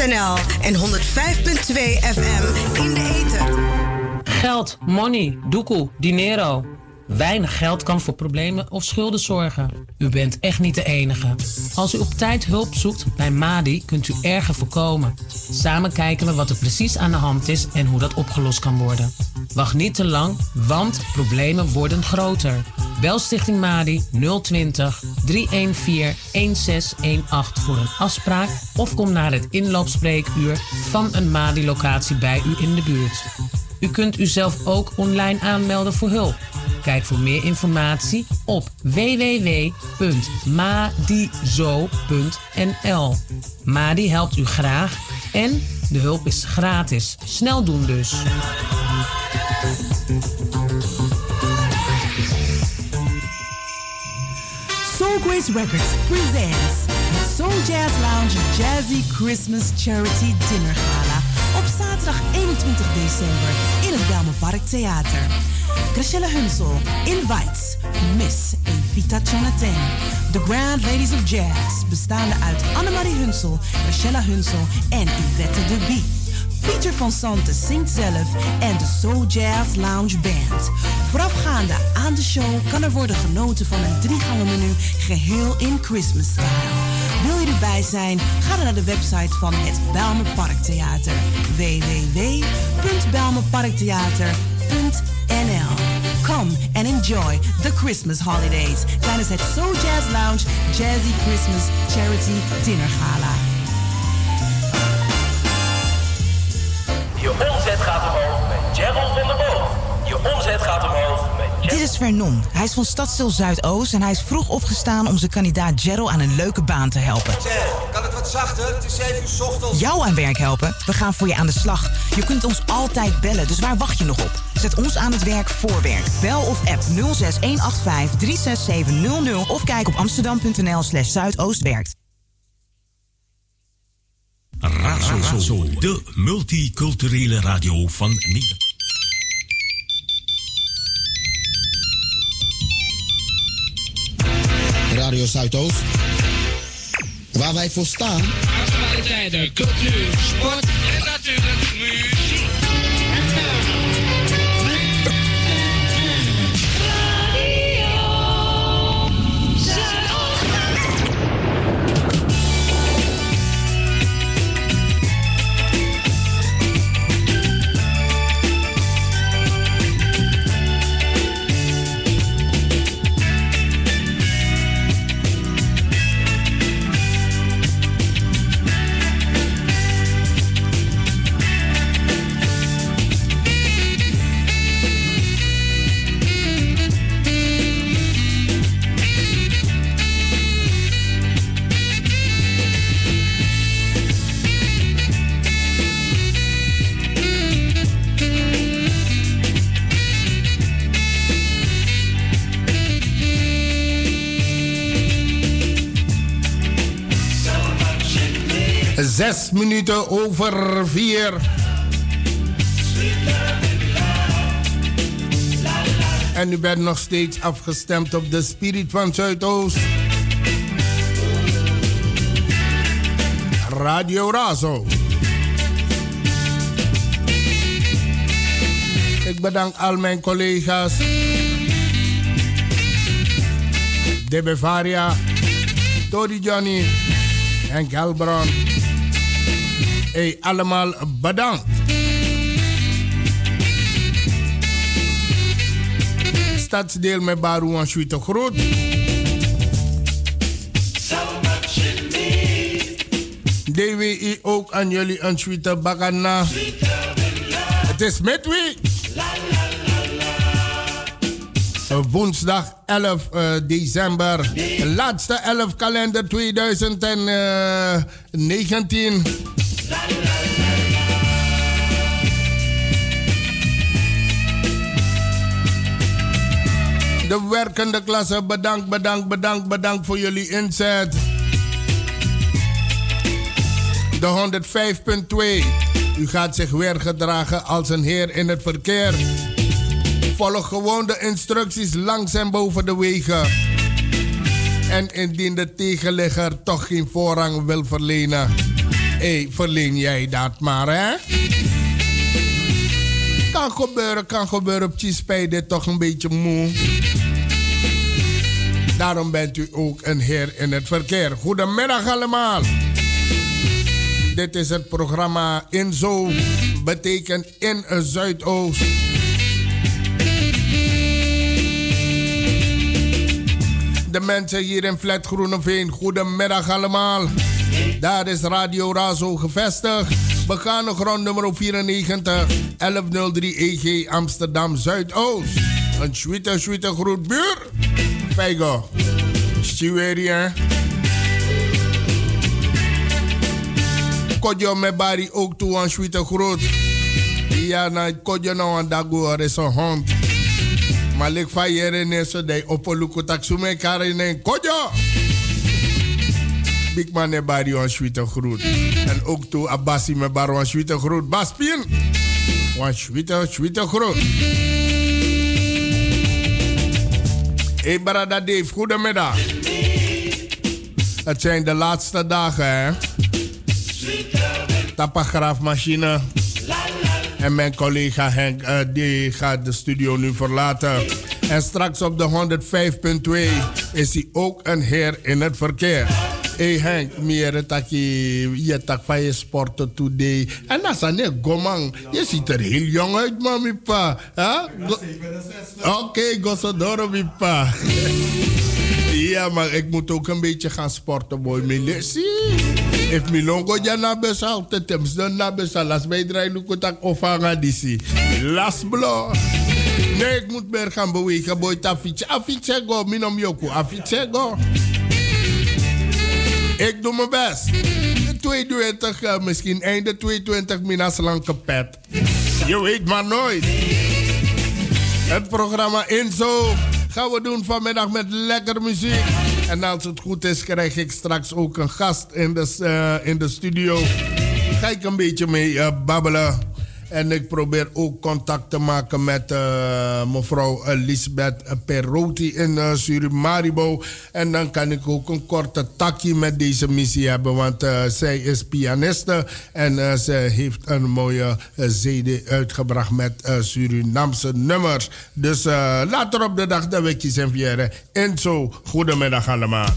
en 105.2 FM in de ether. Geld, money, doekoe, dinero. Weinig geld kan voor problemen of schulden zorgen. U bent echt niet de enige. Als u op tijd hulp zoekt bij MADI, kunt u erger voorkomen. Samen kijken we wat er precies aan de hand is en hoe dat opgelost kan worden. Wacht niet te lang, want problemen worden groter. Bel Stichting MADI 020 314 1618 voor een afspraak of kom naar het inloopspreekuur van een MADI-locatie bij u in de buurt. U kunt uzelf ook online aanmelden voor hulp. Kijk voor meer informatie op www.madizo.nl. Madi helpt u graag en de hulp is gratis. Snel doen dus. Soul Grace Records presents het Soul Jazz Lounge Jazzy Christmas Charity Dinner Gala op zaterdag 21 december in het Belmenpark Theater. Graciela Hunsel invites Miss Evita Jonathan, the Grand Ladies of Jazz, bestaande uit Annemarie Hunsel, Graciela Hunsel en Yvette de Bie. Pieter van Santen zingt zelf en de Soul Jazz Lounge Band. Voorafgaande aan de show kan er worden genoten van een driegangen menu geheel in Christmas style. Wil je erbij zijn? Ga dan naar de website van het Belmer Parktheater. Come and enjoy the Christmas holidays tijdens het Soul Jazz Lounge Jazzy Christmas Charity Dinner Gala. Je omzet gaat omhoog met Gerald van der Boog. Je omzet gaat omhoog met Dit is Vernon. Hij is van Stadsdeel Zuidoost en hij is vroeg opgestaan om zijn kandidaat Gerald aan een leuke baan te helpen. Zeg, kan het wat zachter? Het is 7 uur 's ochtends. Jou aan werk helpen? We gaan voor je aan de slag. Je kunt ons altijd bellen, dus waar wacht je nog op? Zet ons aan het werk voor werk. Bel of app 06185 36700 of kijk op amsterdam.nl slash zuidoostwerkt. Razo, de multiculturele radio van Nederland. Radio Zuidoost. Waar wij voor staan. Actualiteiten, cultuur, sport en natuurlijk muziek. Zes minuten over vier. En u bent nog steeds afgestemd op de Spirit van Zuidoost. Radio Razo. Ik bedank al mijn collega's. De Bavaria, Tori Johnny en Gelbron. Hey, allemaal bedankt. Stadsdeel met Baru en Sweet Groot. DWI ook aan jullie een Sweet Bagana. Het is midweek. Woensdag 11 uh, december. Laatste 11 kalender 2019. De werkende klasse, bedankt, bedankt, bedankt, bedankt voor jullie inzet. De 105.2. U gaat zich weer gedragen als een heer in het verkeer. Volg gewoon de instructies langs en boven de wegen. En indien de tegenligger toch geen voorrang wil verlenen, hey, verleen jij dat maar, hè? Kan gebeuren, kan gebeuren. Op spijt dit toch een beetje moe. Daarom bent u ook een heer in het verkeer. Goedemiddag allemaal. Dit is het programma Inzo, betekent in Zuidoost. De mensen hier in Flat Groeneveen, goedemiddag allemaal. Daar is Radio Razo gevestigd. Begane grond nummer 94, 1103 EG Amsterdam Zuidoost. Een schwitte, schwitte groet buur. Feigo. Stiweria. Kodjo me bari ook toe aan schwitte groet. Ja, na kodjo nou aan dago er is een hond. Maar ik van hier in zo de opoluku taksume karine kodjo. Big man me bari aan schwitte groet. En ook toe abasi me bari aan schwitte groet. Baspien. Wan schwitte, schwitte groet. Hey Barada Dave, goedemiddag. Het zijn de laatste dagen, hè? Tapagraafmachine. En mijn collega Henk, uh, die gaat de studio nu verlaten. En straks op de 105.2 is hij ook een heer in het verkeer. Hey Henk, meer taki je tak van je sporten today. En dat is een gomang. Je ziet er heel jong uit, mami pa. Oké, okay, Gosodoro, mi pa. ja, maar ik moet ook een beetje gaan sporten, boy. Milesi. If milongo ja na besal, te temps dan na besal. Las mij draai nu kotak ofanga disi. Las blo. Nee, ik moet meer gaan bewegen, boy. Tafietje. Afietje go, minom yoku. Afietje go. Ik doe mijn best. De 22, uh, misschien einde 22 minas lang kapet. Je weet maar nooit. Het programma Inzo gaan we doen vanmiddag met lekker muziek. En als het goed is, krijg ik straks ook een gast in de, uh, in de studio. Ga ik een beetje mee uh, babbelen. En ik probeer ook contact te maken met uh, mevrouw Lisbeth Perotti in uh, Surimaribo. En dan kan ik ook een korte takje met deze missie hebben. Want uh, zij is pianiste en ze heeft een mooie CD uitgebracht met Surinaamse nummers. Dus later op de dag dat we kiezen vieren. En zo, goedemiddag allemaal.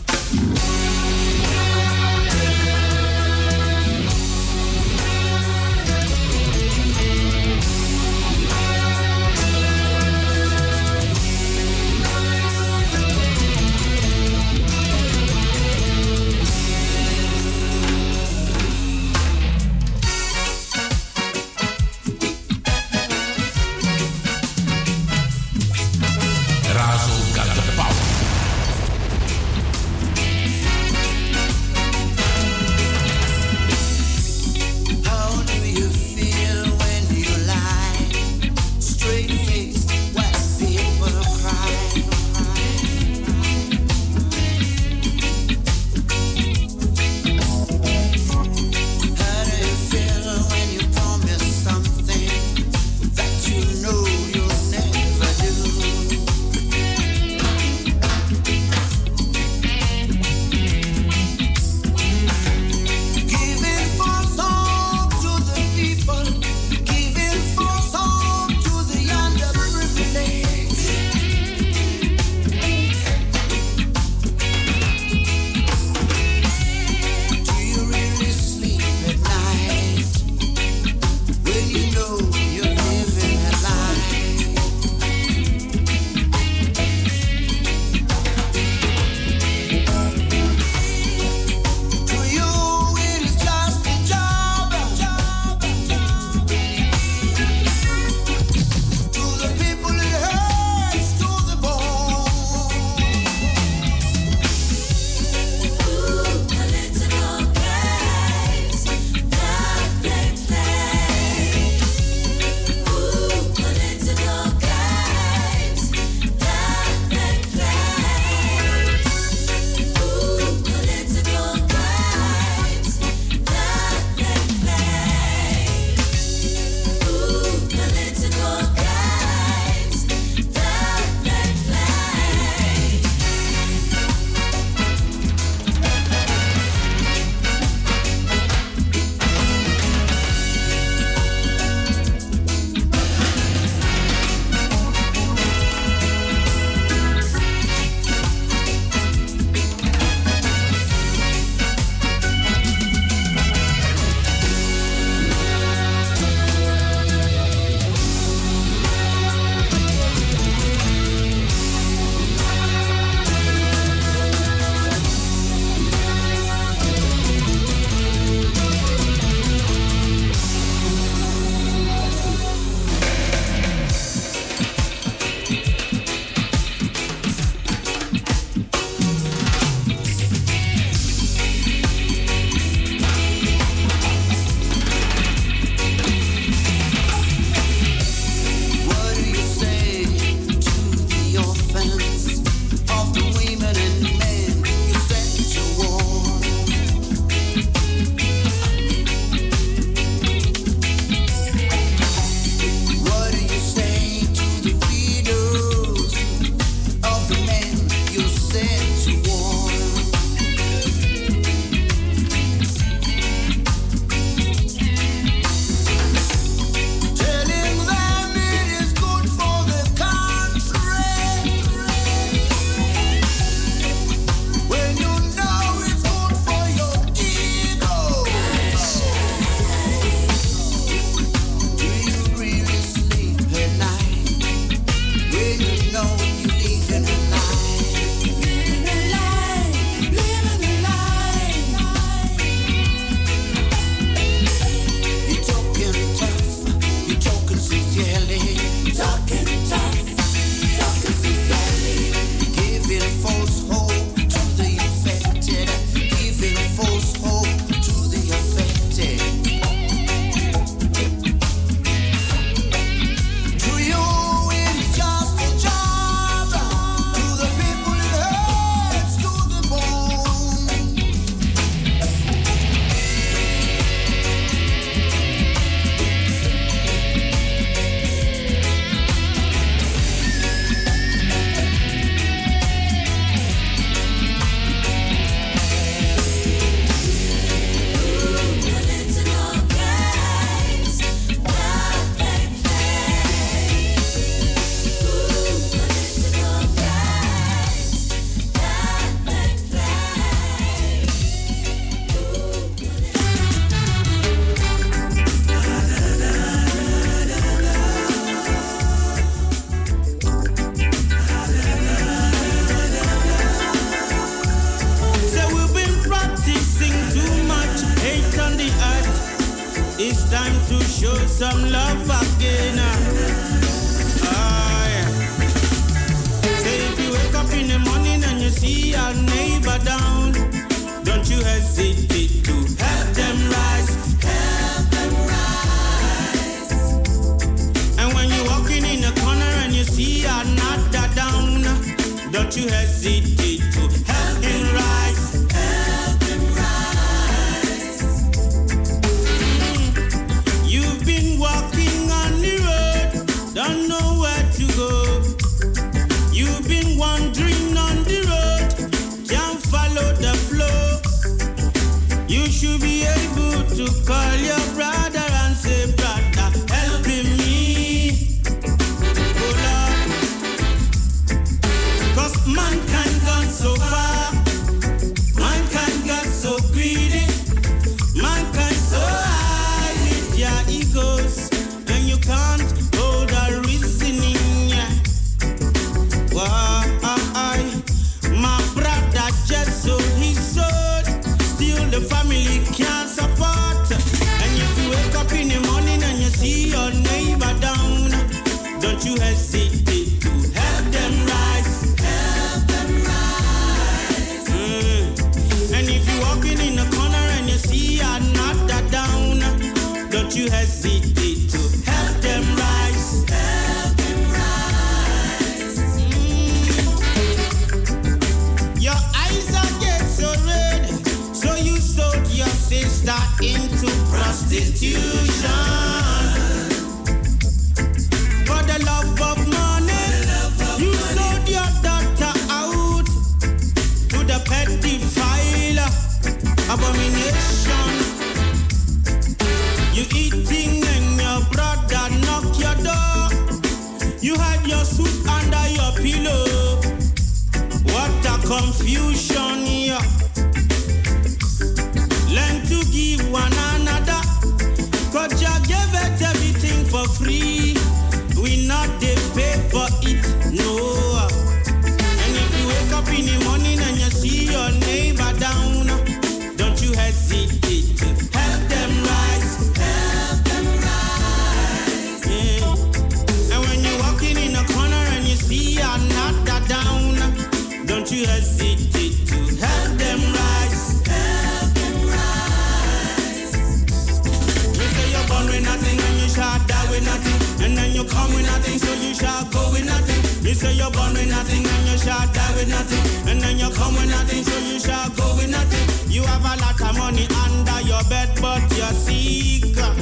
your secret.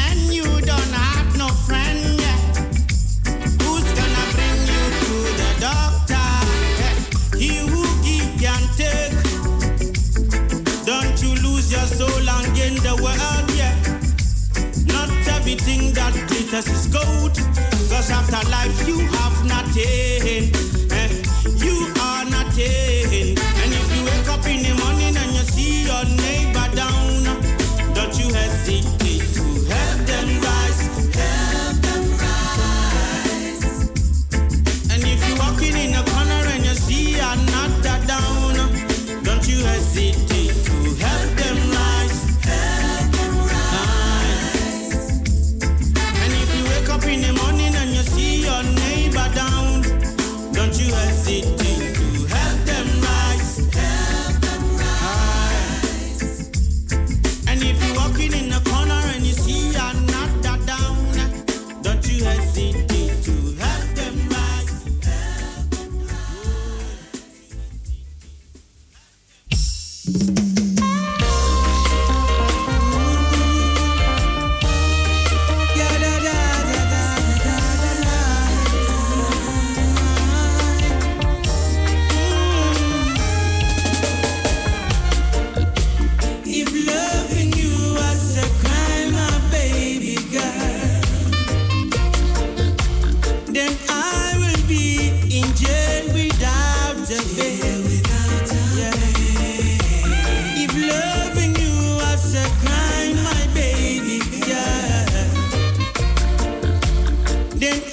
And you don't have no friend Yeah, Who's gonna bring you to the doctor? He who give can take. Don't you lose your soul and gain the world Yeah, Not everything that glitters is gold. Cause after life you have nothing.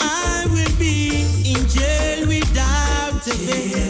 I will be in jail without a bail.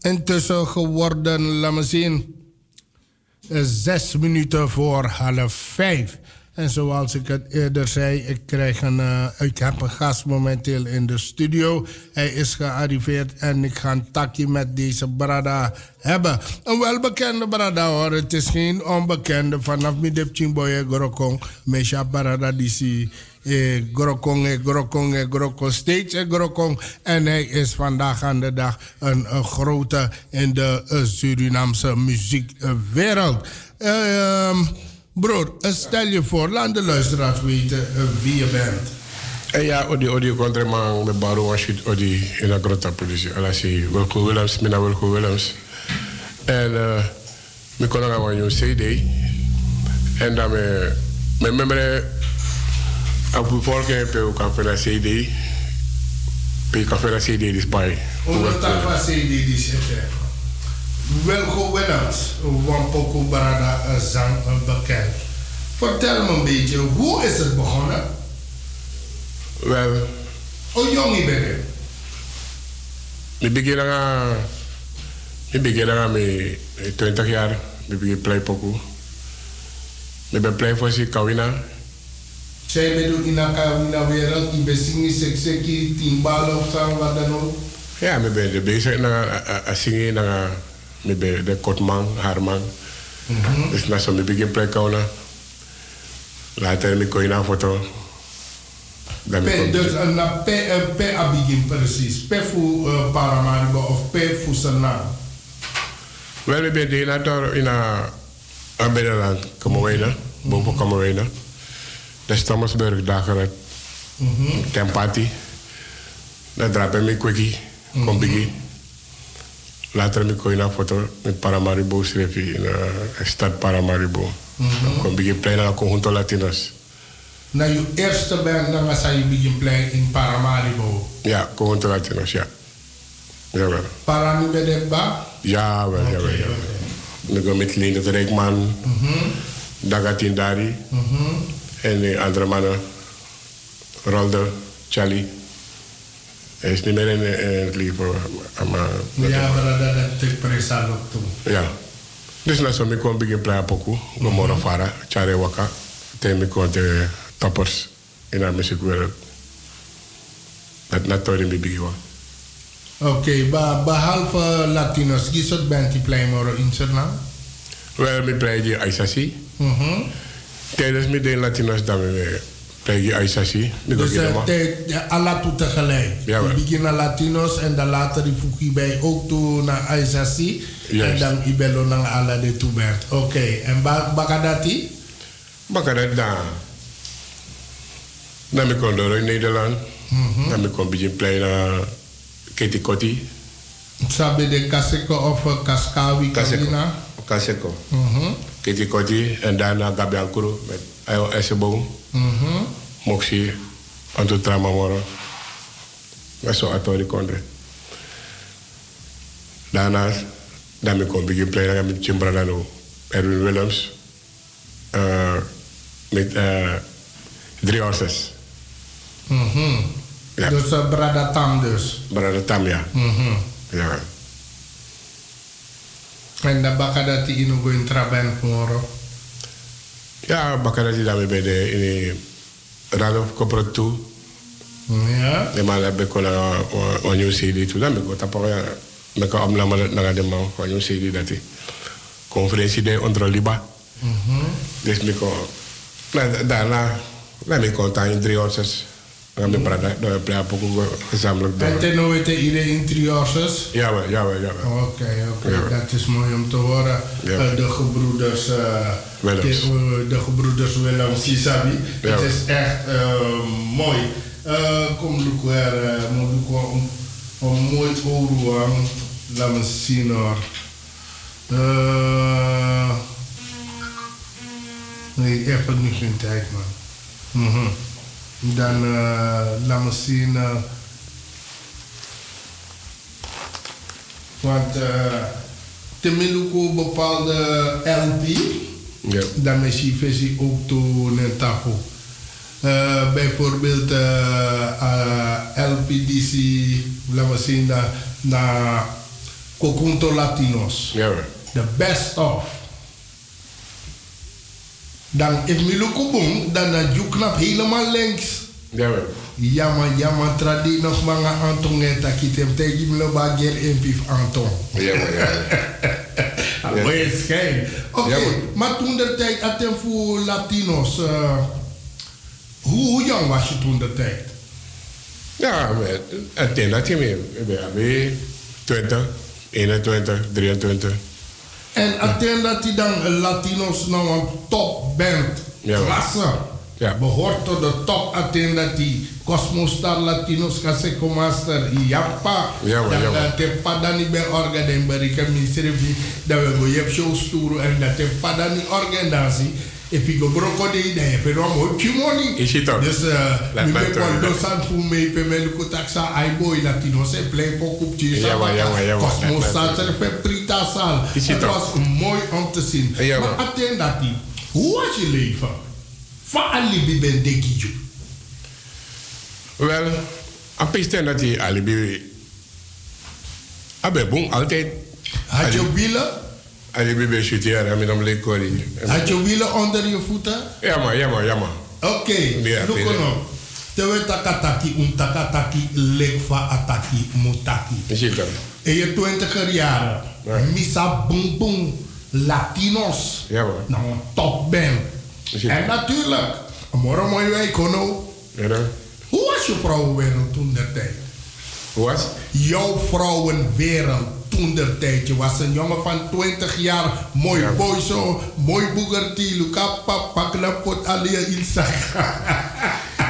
Intussen geworden, laat me zien, zes minuten voor half vijf. En zoals ik het eerder zei, ik, krijg een, eh, ik heb een gast momenteel in de studio. Hij is gearriveerd en ik ga een takje met deze brada hebben. Een welbekende brada hoor, het is geen onbekende. Vanaf Midep Chimboye Gorokong, Mesha Brada Disi. Eh, Grokong, eh, Grokong, eh, Grokong, steeds eh, Grokong. En hij is vandaag aan de dag een, een grote in de eh, Surinaamse muziekwereld. Eh, ehm, broer, eh, stel je voor, laat de luisteraars weten eh, wie je bent. En ja, odi odi contraman met baro one shit odi in een grote politie. Ala si Wilco Willems, mina Wilco Willems. En uh, mi kon gaan een CD. En dan me me membre op bevolking pe ook kan van CD. Kan van CD dis bij. Omdat dat was CD die zit er. Welko Willems, Wampoko Barada eh, zang eh, bekend. Vertel me een beetje, hoe is het begonnen? Wel, Hoe jong je bent je? mi begin aan mi begin aan me 20 jaar. Mi begin play poku. Mi ben play voor si kawina. Zij bedoelt in de wereld, je bent zingen, sekseki, timbal of zo, wat dan ook. Ja, mi ben bezig singi na mi ben de kotman, harman. Mhm. Dus na zo mi begin play kawina. Later mi koina foto. Dan mi Pe, kom- dus een na pe, eh, pe abigin precies. Pe voor uh, Paramaribo of pe voor Sana. Wel, mi ben de tor in a a Beneland, Kamerwijnen, boven Kamerwijnen. De Stammersburg, Dageret, Mhm. Tempati. Dan draai ik mijn kom biggie. Later ik een foto met Paramaribo schreef in de stad Paramaribo. Mhm. Kom biggie plein aan Conjunto Latinos. Na je eerste band, dan was je begin play in Paramaribo. Ja, Conjunto Latinos, ja. Jawel. Paramibedeba. Jawel, jawel, jawel. Dan ik met Linde Rijkman, Mhm. Dagatin Dari Mhm. En de andere mannen. Rolde, Charlie. Hij is niet meer in, in het leven. Maar, Ja, maar dat dat te presa ook toen. Ja. Dus na zo mi kon begin playa poku. Go moro fara, chare waka. Ten mi kon de toppers in de muziekwereld. Dat na mi bigi wa. Oké, ba- behalve Latinos, is het band die play moro in Suriname? Wel mi playa di Aisasi. Mhm. Tijdens mi de Latinos dan mi playa di Aisasi. Dus ja, alla toe tegelijk. Jawel. Je begint naar Latinos en dan later voeg je bij ook toe naar Aisasi. En dan ibelo naar alla de toe bent. Oké, en ba Bakadati? Bakarat da. Dan mi kon door in Nederland. Mhm. Dan mi kon begin playa na Katie Kotti. Sabe de Kaseko of uh, Kaskawi Kaseko. Kaseko. Katie Kotti en daarna Gabi Ankuru met Ayo Esseboom. Mhm. Moxie, Anto Tramamoro. Dat zo atori kondre. Daarna, dan ben ik begin playen met Jim Bradano, Erwin Willems. eh, met eh drie horses. Mhm. Ja. Dus uh, Brada Tam dus. Brada Tamia. Mhm. Ja. En dan Bakadati in go in Traben moro. Ja, bakkara die daarmee bij de in de Randolph Corporate toe. Ja. De man heb ik al een nieuw CD toe. Dan ben ik wat apart. Ja, ik heb opname naar de man van een CD dat hij conferentie deed onder Liba. Mhm. Dus ik kon, nou, daarna ben ik contact in drie horses. Dan ben ik praten, dan heb ik ook gezamenlijk En door. ten nooit iedereen interieurs. Jawel, jawel, jawel. Oké, oké, Ja. dat is mooi om te horen. Eh, de gebroeders, eh, Willems. De, eh, de gebroeders Willems, Sisabi. Het is echt mooi. Kom, uh, ik wel een, een mooi oor Laat me zien hoor. Nee, even niet geen tijd man. Mhm. Dan eh, laat me zien. eh, Want uh, Temiluku bepaalde LP, Ja. dan is die ook toe een tapo. Uh, bijvoorbeeld uh, uh, LPDC, laten we zien, na, na Cocunto Latinos. The best of. Dan if Miluku boom, dan na Juknap helemaal links. Jawel. Yama yama tradi nog mga Anton ngeta kitem tegi mlo bager en pif Anton. Jawel, jawel. Ah, Mooi schijn. Oké, Ja, man. maar toen de tijd atem voor Latinos, eh, hoe, hoe jong was je toen de tijd? Ja, maar het denk dat je meer. Ik ben 20, 21, 23. En atem dat hij dan Latinos nou een top band, Ja, klasse, Ja. behoort tot de top atem dat die Cosmostar Latinos Caseco Master, Jappa, Ja, man, dat ja, dat te padani bij orga den berika ministerie dat we go jep show sturu en dat te padani organisatie. If you go broko de dan heb je nog een money. Is mi mij be toch. kon dosan fu me pe me taksa ai boy latino se play pokop tje Ja, maar, ja, ja, prita sal. Is het Het toch? was mooi om te zien. Ja, maar maar. atten dat die, hoe was je leven? Van alibi ben dekiju. Wel, een piste dat hij alibi. Abe boom, altijd. Had je wielen? Alibi bij en met hem leek kori. Had je wielen onder je voeten? Ja, maar, ja, maar, ja, maar. Oké, Ja, look on. Tewe takataki, un takataki, lekva ataki, mutaki. Toch? In je twintiger jaren, Ja. Misa Boom Boom, Latinos. Ja, man. Nou, top het En natuurlijk, morgen mooi week, Kono. Ja, dan. Hoe was je vrouwenwereld toen der tijd? Hoe was? Jouw vrouwenwereld toen der tijd. Je was een jongen van 20 jaar. Mooi boy zo. Mooi boegertie. Luka papa knapot alia inzag.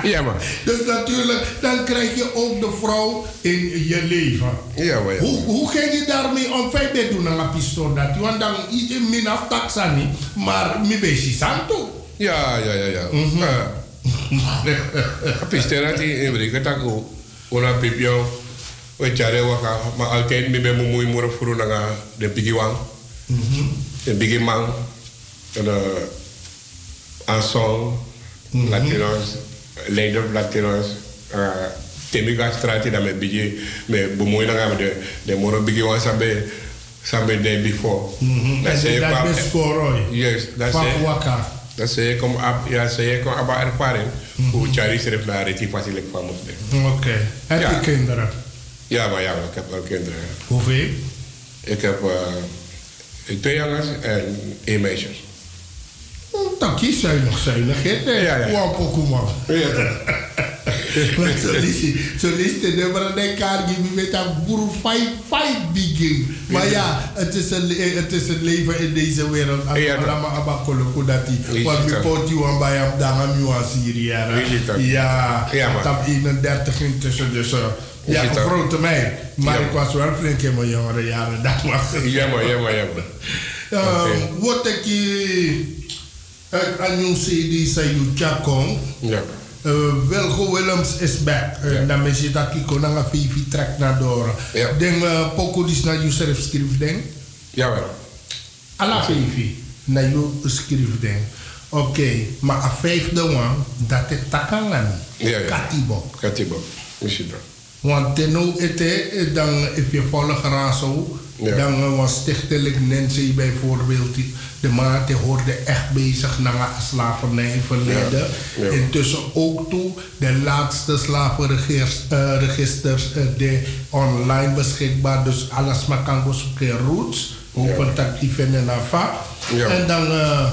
Ja, man. Dus natuurlijk, dan krijg je ook de vrouw in je leven. Ja, maar ja. Hoe, hoe ging je daarmee om? Vijf bij doen aan pistool dat. Want dan is je min af taxa niet. Maar mi beshi santo. Ja, ja, ja, ja. Mhm. Pistera ti in Amerika tako. Una pipio. We chare waka. Maar altijd mi ben moei moer furu nanga de pigi wang. De pigi man. En uh, Anson. Latinos. Leider Latinos. Uh, Temiga strati da me bigi. Me bemoei nanga me de de moro bigi wang sabe. Sabe de before. Dat je dat best score. Yes, dat Van zei Waka. dat zei kom ab, ja, zei kom aba ervaring. Hoe Charlie schreef naar reti fatelijk van moet. Oké. Heb je kinderen? Ja, maar ja, ik heb wel kinderen. Hoeveel? Ik heb eh, twee jongens en één meisje. Dan kies zuinig, zuinig. hè? Ja, ja. Wow, Pokémon. Ja. Maar zo is hè, Maar dan kan je met een boer fight, fight begin. Maar ja, het is een, het is een leven in deze wereld. Ja, je dat- allemaal abakolo dat die. Want we dat? poot je aan bij hem dan aan je aan Syrië. dat? Ja, Ja, man. top 31 intussen. Dus ja, een dat? grote meid. Maar Ja, ik was wel flink in mijn jongere jaren. Dat was het. Jammer, jammer, jammer. Oké. Wat ik uit je CD zei je Chakong. Ja. Uh, Wilgo Willems is back. Ja. Dan is je dat ik kon naar Vivi trek naar door. Ja. Den uh, poko dis naar je schrijf schrijf ding. Jawel. Alla Vivi naar je schrijf ding. Oké, maar a vijfde one dat is takangan. Ja, ja. Katibo. Katibo. Misschien dat. Want tenno ete, eh, dan if je volgt razo, Ja. dan eh, was stichtelijk Nancy bijvoorbeeld, die- de maat die hoorde echt bezig naar slavernij verleden. Ja. Ja. Intussen ook toe de laatste slavenregisters uh, die online beschikbaar, dus alles maar kan zoeken roots, open tak even en afa. Ja. En dan uh,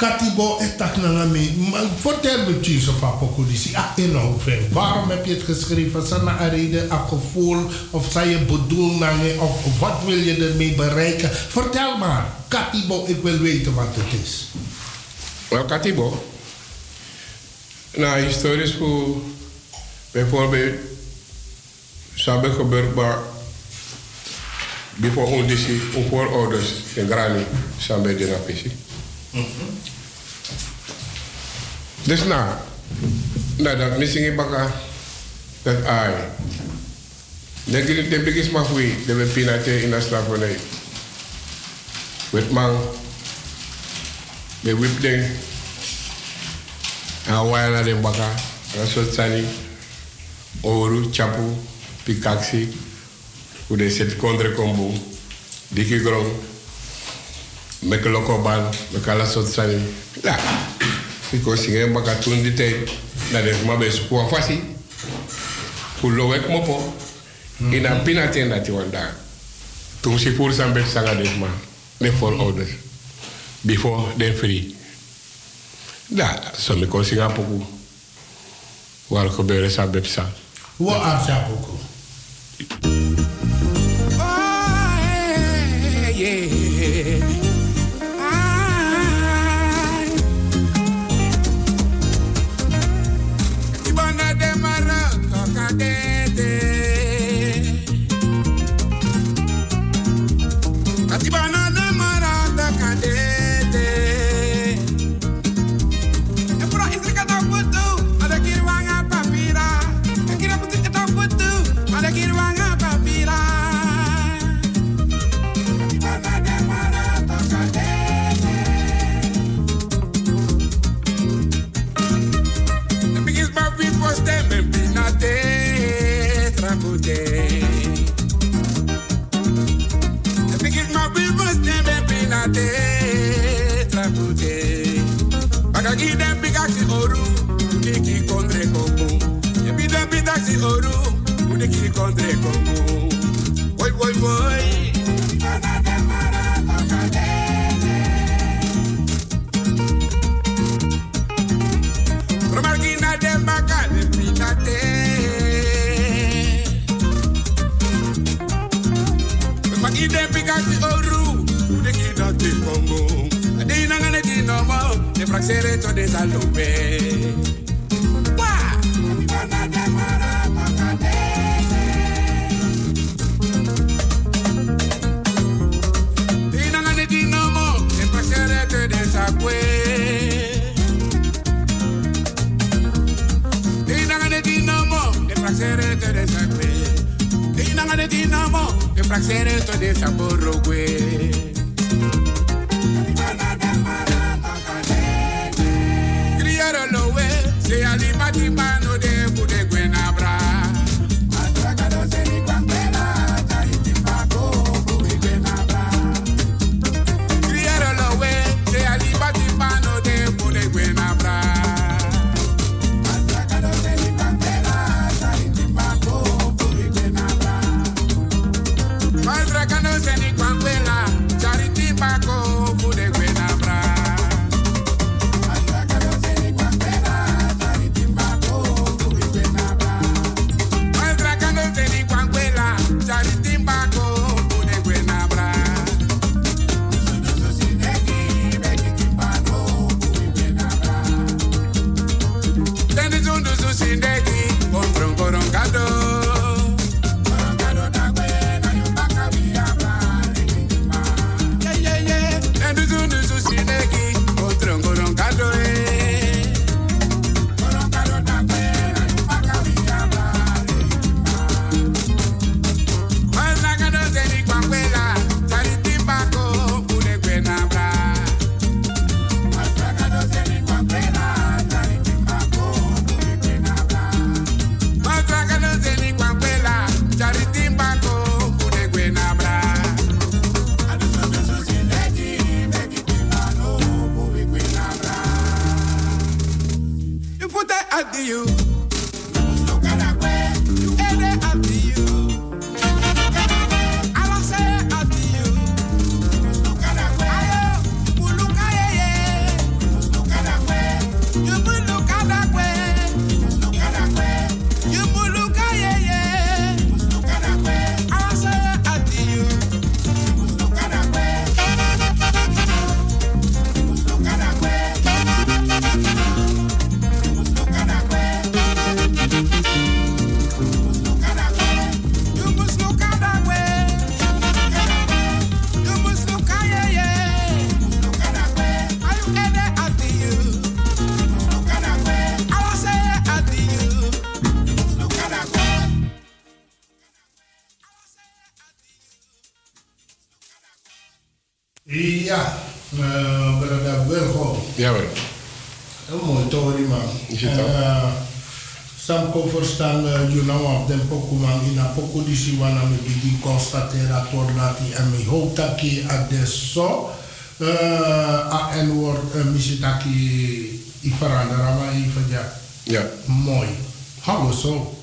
Katibo en tak na me. Maar Vertel me iets van Pokodisi. Ah, inhoud van. Waarom heb je het geschreven? Is er reden, een gevoel? Of zijn je bedoelingen? Of wat wil je ermee bereiken? Vertel maar. Katibo, ik wil weten wat het is. Wel, Katibo. Nou, historisch hoe bijvoorbeeld maar before ondisi, een voorouders in Grani, zou bij de rapisi. Dus nou, nou dat missing in baka, dat ai. Dan krijg je de biggest wie, de we in de slavernij. Met man, de whip ding. En waya na den baka, en soort sani, oru, chapu, pikaksi, hoe de zit kondre kombo, diki grong, meke loko ban, meke ala soort sani. Ja, zingen baka toen die tijd, dat is maar bij school fasi. Hoe lo ik mopo, in een pinaten dat je wanda. Toen ze voor zijn bed zanga dit man, de voorouders, before they free. Ja, zo me kon zingen pokoe. Waar gebeuren sa bepsa. Wat aardig ook. again. Het En, dan? eh, Sam ko verstaan uh, you know of den poku man ina poku di si wana me bigi constatera tornati en mi hoop taki adesso uh, a en woord uh, misitaki i veranderen maar even ja. Ja. Mooi. Hallo zo.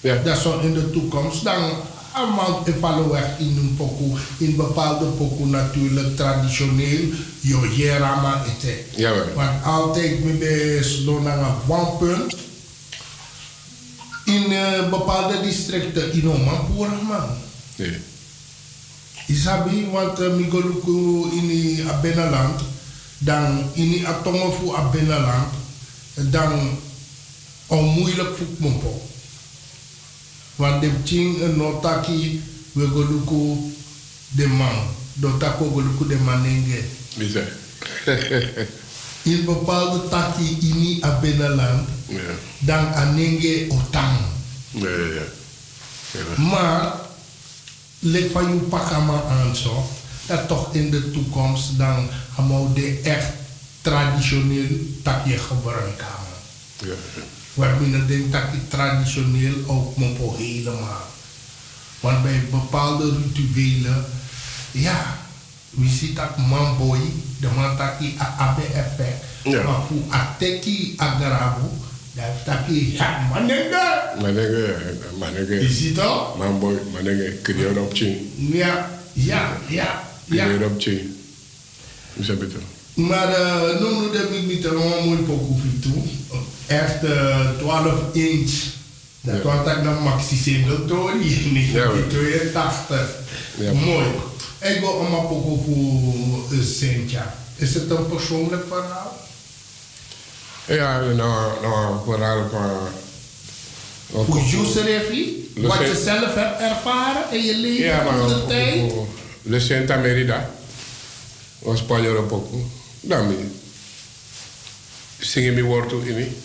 Ja. Dat zo in de toekomst dan allemaal vallen weg in een pokoe. In bepaalde pokoe natuurlijk traditioneel. Jo jerama ete. Ja. Want altijd me bes door naar een wanpunt. In eh, bepaalde districten in Omanpura man. Nee. Isabi, want uh, migoluku in Abenaland, dan in atongen voor Abenaland, dan onmoeilijk voor Mumpo. Want de ting een notaki we goluku de man, dotako goluku de manenge. In bepaalde taki in Abenaland, Ja. dan anenge otang. Ja, ja, ja. Ja. Maar, lik van je pakama aan zo, dat toch in de toekomst dan allemaal de echt traditioneel takje gebruiken. Ja, ja. Wat binnen denk takje traditioneel ook mopo helemaal. Want bij bepaalde rituelen, ja, we zien dat man boy, de man taki a abe effect. Ja. Maar voor ateki agarabu, dat heeft taki, ja, manenge. Manenge, manenge. Je ziet dat? Man boy, manenge, creëer op chin. Ja, ja, ja, ja. Hoe zeg je het? Maar uh, noem nu de niet mooi pokoe toe. Echt uh, 12 inch. Dat was dat dan maxi single tori. Niet Ja, hoor. 82. Ja. Mooi. Ik wil allemaal pokoe voor uh, Sintja. Is het een persoonlijk verhaal? Ja, nou, nou, vooral qua... Hoe Jusser Wat je zelf hebt ervaren in je leven Ja, maar in de ook- tijd. ook- Le Santa Merida. Was Spanje een poco. Dan mi. Zingen mi wortel in.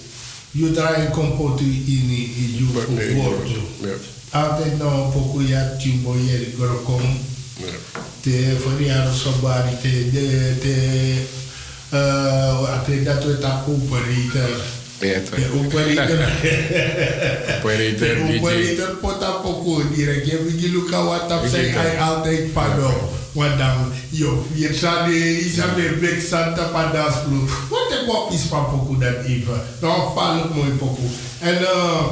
Je draait compote in in je woord. Altijd nog een poco ja timbo je grokom. Te voor jaren sobari te de te eh ate dat we ta operator. Ja, Te operator. Operator, Te DJ. operator pota poco direct. Je wil luka wat op Ik zijn denk dat. hij altijd pado. Want dan yo je zou de Isabel Big Santa Padas Blue. Wat ik wat is van poco dat even. Dan val ik mooi poco. En eh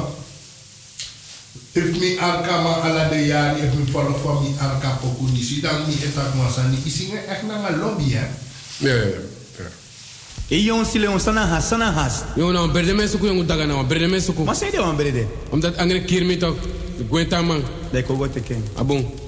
if mi arka ma ala de jaren, if mi follow van mi arka poco disi, dan mi etak masani. Isingen echt naar een lobby hè. Ja, ja, E yon sile on sana has, sana has. Yo, nou, berde mensen koe jongen daga nou, berde mensen koe. Maar zei je wan berde? Omdat andere keer met ook, de gwenta man. Dat ik ook wat te ken. Abon. Hallo,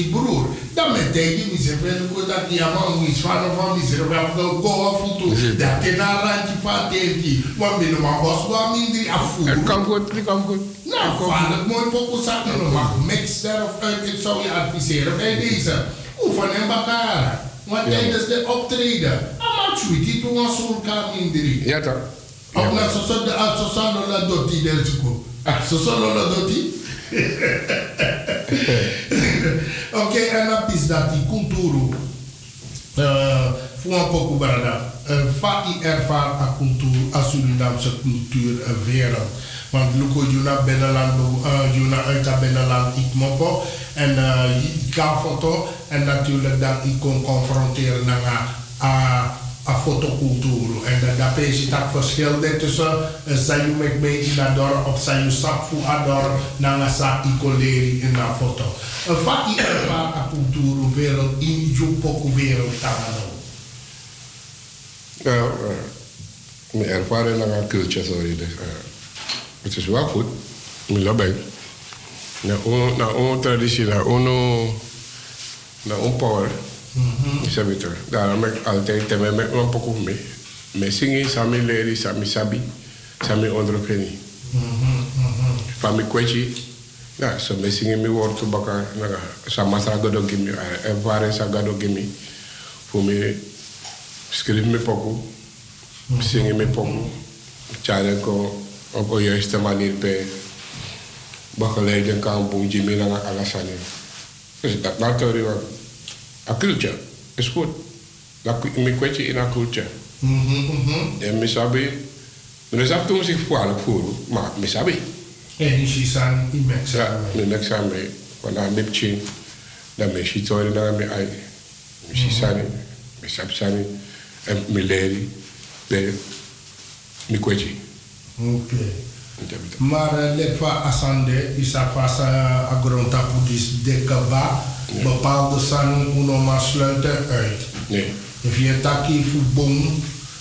die si broer. Dan met se ven ko dat die man is van van mi se wel go afutu. Dat ke na randje van tenti. Want mi no ma bos wa mindri afu. Het kan goed, het kan goed. Nou, vader, mooi poku zak no mag mix of uit. Ik zou je adviseren bij deze. Oefen en bakara. Want tijdens de optreden. Ama chuiti tu wa sulka mindri. Ja, toch? Ook na zo zo de zo zo no Oké, en dan is dat die kulturu. Uh, voor een poco barada. Uh, Fati ervaar a cultuur, a Surinaamse cultuur uh, wereld. Want Luko Juna binnenland, uh, Juna uit dat binnenland, ik moppo. En ik ga foto. En natuurlijk dat ik kon confronteren naar a fotocultuur. En dat dat is het verschil tussen sayu mek me in ador of sayu sapfu ador na sa ikoleri in na foto. Een ervaar a cultuur in je poku wereld tamano. Ja, mijn ervaring naar. Dus, uh, het is wel goed. Ik ben bij. Na een traditie, na een power. Mm-hmm. Sabi to. Daarom heb ik altijd temme met een poco mee. Me zingen, sami leren, sami sabi, sami onderkennen. Van mijn kwetsje. Ja, so me zingen me woord te bakken. Sama sa gado gimi, ervaring sa gado gimi. Me schrijf me poco. Zingen me poco. Tjaren ko op een juiste manier bij begeleiden kan boeien me naar alasani. Dus dat natuurlijk wel. A culture is goed. Dat me kwetje in a culture. En me sabi, me sabi toen zich voorlijk voelen, maar me sabi. En die shisan in Mexico. Ja, me Mexico me, want dan heb je dan me shitori dan me ai. Me shisani, me sabi sani, en me leri, me kwetje. Oké. Maar lekva asande isa fasa agronta pudis de kaba bepaalde san uno maar sluiten uit. Nee. If je taki fubong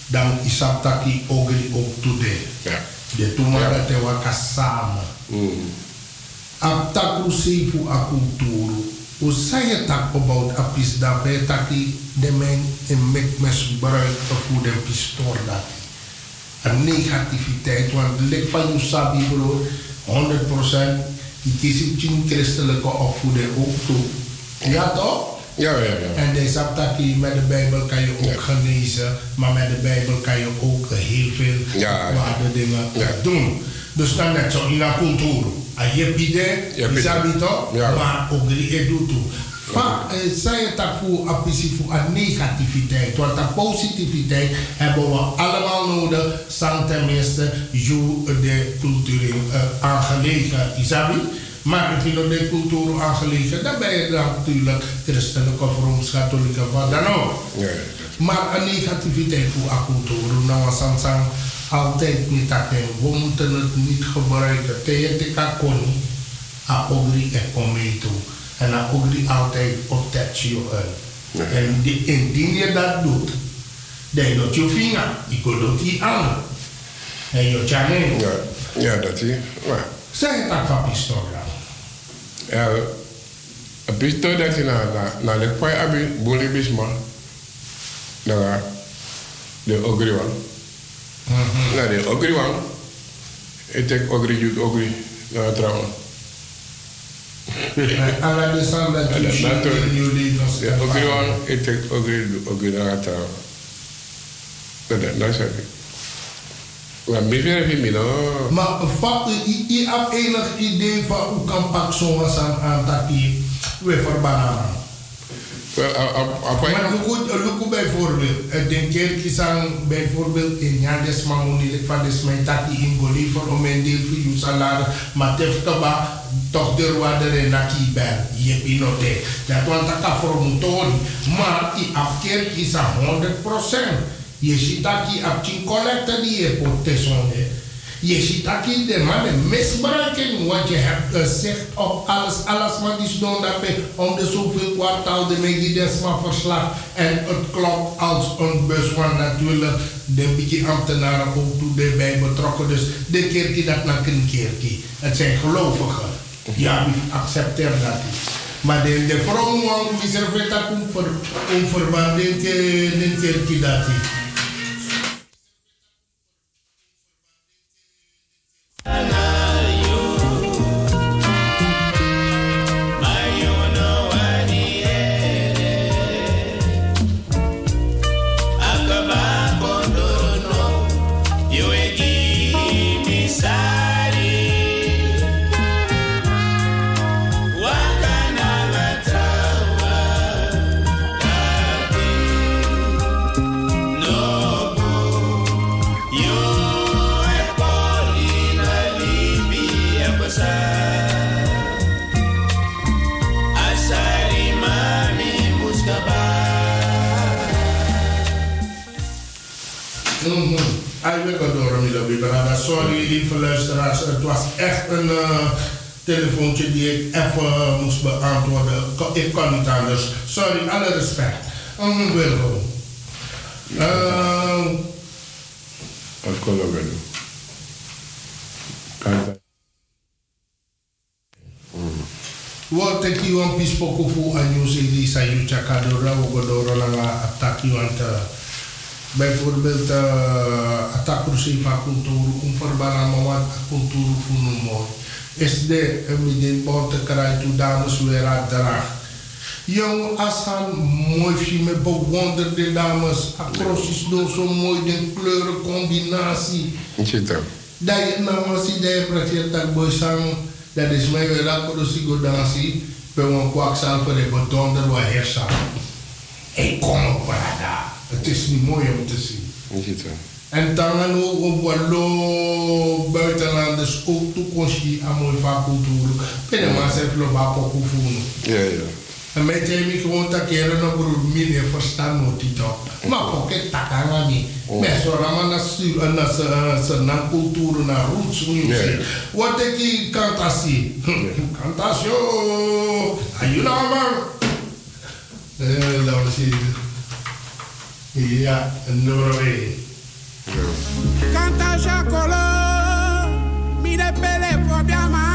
dan isa taki ogri ook today. Ja. De tumara te waka samen. Mm. Ap takrusi fu a kulturu. Hoe zei je tak about a pis dat bij taki de men en mek mes gebruik voor de pistoor dat. Een negativiteit, want het lijkt van je sabi bro, 100% die kies ik een christelijke opvoeding ook toe. Ja toch? Ja, ja, ja. En deze saptaki met de Bijbel kan je ook genezen, maar met de Bijbel kan je ook heel veel ja, waarde dingen doen. Dus dan net zo in een cultuur. A je pide, isabi toch? Maar ook die doet toe. Vaak zei het dat voor een voor een negativiteit. Want de positiviteit hebben we allemaal nodig. San tenminste, je de cultuur aangelegen, isabi. Maar als je de cultuur aangelegen, dan ben je dan natuurlijk christelijke of rooms-katholieke wat dan ook. Maar een negativiteit voor een cultuur, nou san san altijd niet dat We moeten het niet gebruiken. Tegen de koni, a ogri e kometo. En dan ogri altijd op je uit. En die, indien je dat doet, dan doet je vinger, ik doet die aan. En je channel. Ja, dat is. Zeg het dan van pistool dat je naar na, na de kwai abi bisma naar de ogriwan. Naar de ogriwan. Ik denk ogri jut ogri trouwen. Alla de san dat jullie Ja, ogriwan, ik denk ogri ogri naar trouwen. Dat dat zeg ik. Ja, meer heb je no. Maar wat je hebt enig idee van hoe kan pak zoals aan dat die we verbannen. Maar look bijvoorbeeld, de kerk aan bijvoorbeeld in Jandes Mamoni, van de Smeitaki in Goliver om een deel voor je salaris, maar tefkaba toch de roader en naki ben, je pinote. Dat want dat kan voor een maar die afkerk is aan 100%. Je ziet dat je op die je. Je dat je de mannen misbruiken, want je hebt gezegd op alles, alles wat is doen om de zoveel kwartaal de medidesma verslag. En het klopt als een bus, want natuurlijk de beetje ambtenaren ook toe erbij betrokken. Dus de kerkie dat naar een kerkie. Het zijn gelovigen. Ja, ik accepteer dat niet. Maar de, de vrouw serveert dat om verband in de kerkie dat niet. Beantwoorden. Ik kon niet anders. Sorry, alle respect. Um, Wilgo. Uh, Wat kon dat wel Wat ik hier een pispoko fu anyu di sayu chakadora wogodoro nanga ataki want bijvoorbeeld uh, ataku sifa kulturu um verbana mawat kulturu funu mo is de midin bon te krijgen toe dames uit draag Jong, als gaan mooi zien met bewonderde dames. Acrossies door zo mooi de kleurencombinatie. Dat? Je nou ziet dat je precies dat boy sang dat is mij weer de go dansie. Bij een kwakzaal voor de bedonder waar hersa. Ik kom op daar. Het is niet mooi om te zien. Dat? En dan ook op wallo buitenlanders ook toekomst aan mooi van cultuur. Binnen maar zelf lo ba poku Ja, ja. En met je mi gewoon dat je er nog broer meer verstand moet die toch. Maar pocket takanga mi. Maar zo rama na stuur na se na cultuur na roots music. Wat ik die kantasi. Kantasio. Ayuda man. Eh, dat was Ja, nummer 1. Canta Jacolo, mire pele po biama,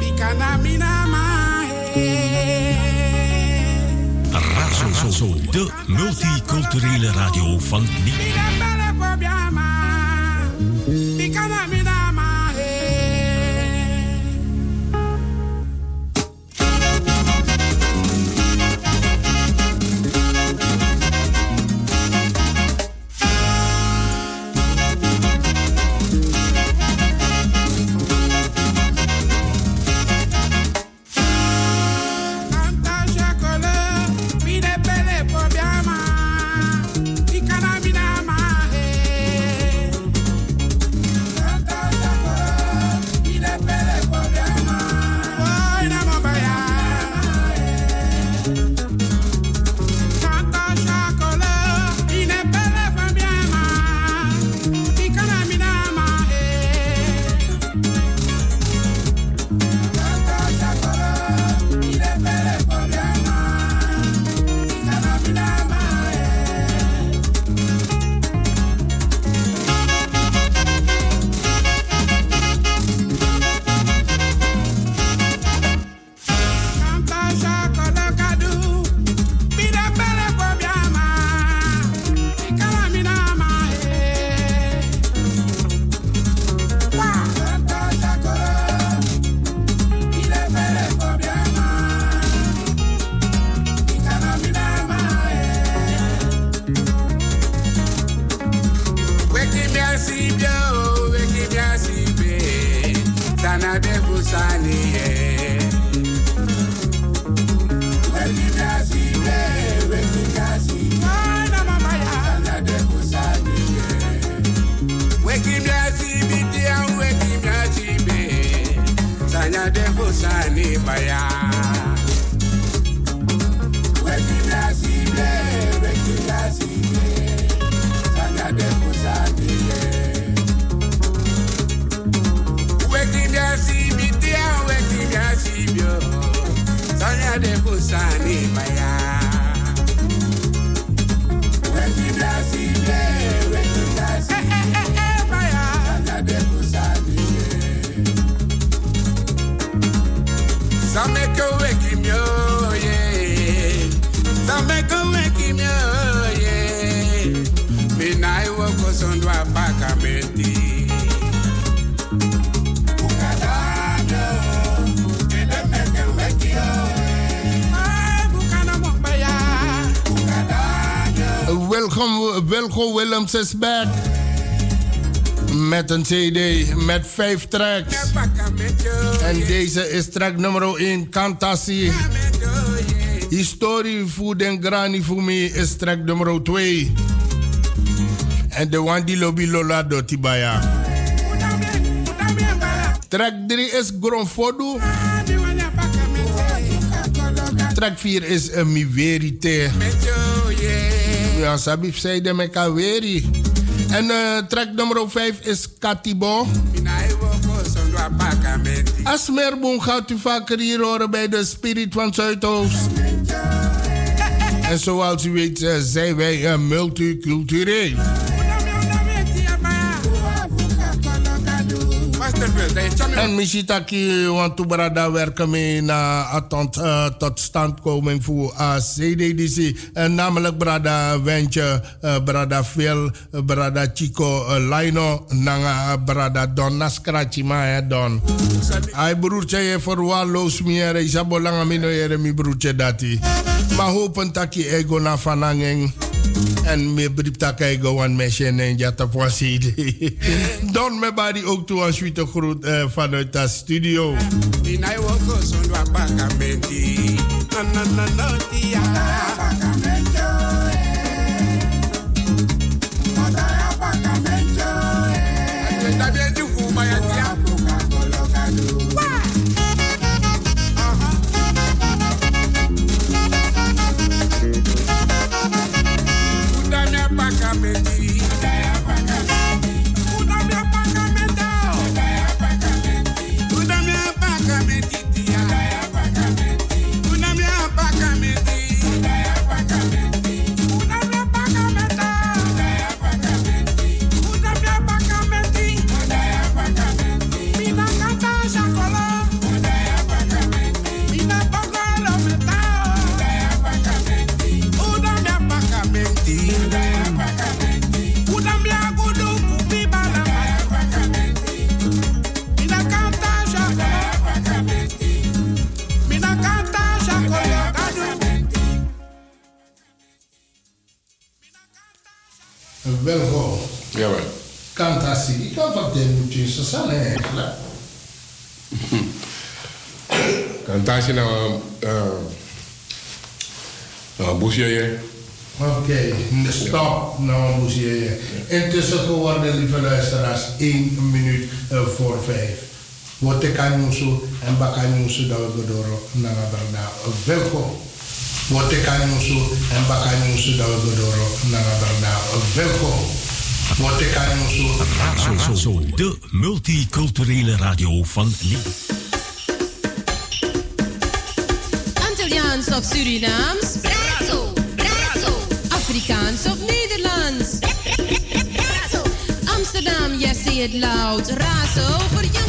bikana minama. Razo, de multiculturele radio van Nederland. Williams is back. Met een CD met vijf tracks. En deze is track nummer 1, Kantasi. Historie voor den grani voor me is track nummer 2. En de one die lobby lola do tibaya. Track 3 is Gronfodu. Track 4 is Mi Verite ja, sabif zei de meka weri. En uh, track nummer 5 is Katibo. Asmerboom gaat u vaker hier horen bij de Spirit van Zuidoost. En zoals u weet uh, zijn wij uh, multicultureel. En Michitaki want to brada werken mee naar tot, uh, tot standkoming voor uh, CDDC. En namelijk brada Wentje, uh, brada Phil, uh, brada Chico Laino, nanga brada Don Naskrachi ma Don. Ai broertje je voor walloos meer, isabo langa mino yere mi broertje dati. Maar hopen ego na fanangeng. En me briep tak ego wan mesje en jata voor CD. Don me body ook toe een suite groet uh, vanuit de studio. Inai woko sondo apakamenti. Na na na na Kantasi. Ik kan van de moeten zo zijn eigenlijk. Kantasi nou, uh, uh, busje Oké, de stop nou moest je. Intussen geworden, lieve luisteraars, 1 minuut uh, voor 5. Wat ik kan doen zo en bakken doen zo dat we door naar Brada. Welkom. Wat ik kan doen zo en bakken doen zo dat we door naar Brada. Welkom. Zo. De multiculturele radio van Liep. Antilliaans of Surinaams? Afrikaans of Nederlands? Amsterdam, yes, say it loud. Razo voor jong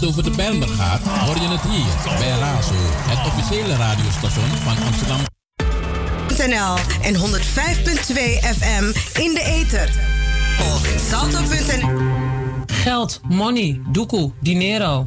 het over de Bijlmer gaat, hoor je het hier bij Razo, het officiële radiostation van Amsterdam. NL en 105.2 FM in de ether. Of salto.nl. Geld, money, doekoe, dinero.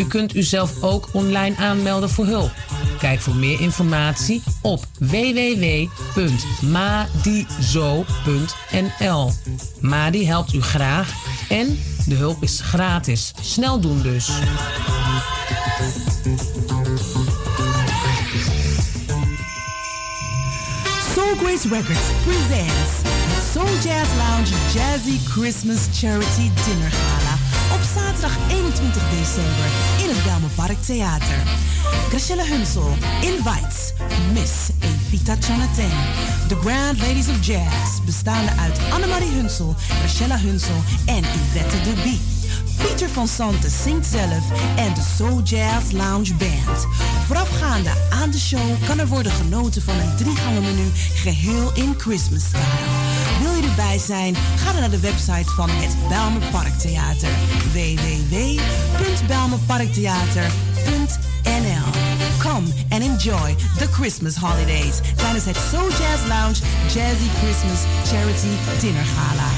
U kunt uzelf ook online aanmelden voor hulp. Kijk voor meer informatie op www.madizo.nl. Madi helpt u graag en de hulp is gratis. Snel doen dus. Soul Grace Records presents Soul Jazz Lounge Jazzy Christmas Charity Dinner zaterdag 21 december in het Belmenpark Theater. Graciela Hunsel invites Miss Evita Chanateng, the Grand Ladies of Jazz, bestaande uit Annemarie Hunsel, Graciela Hunsel en Yvette de Bie. Pieter van Santen zingt zelf en de Soul Jazz Lounge Band. Voorafgaande aan de show kan er worden genoten van een driegangen menu geheel in Christmas style. Wil je erbij zijn? Ga dan naar de website van het Belmer Parktheater. www.belmerparktheater.nl Come and enjoy the Christmas holidays tijdens het Soul Jazz Lounge Jazzy Christmas Charity Dinner Gala.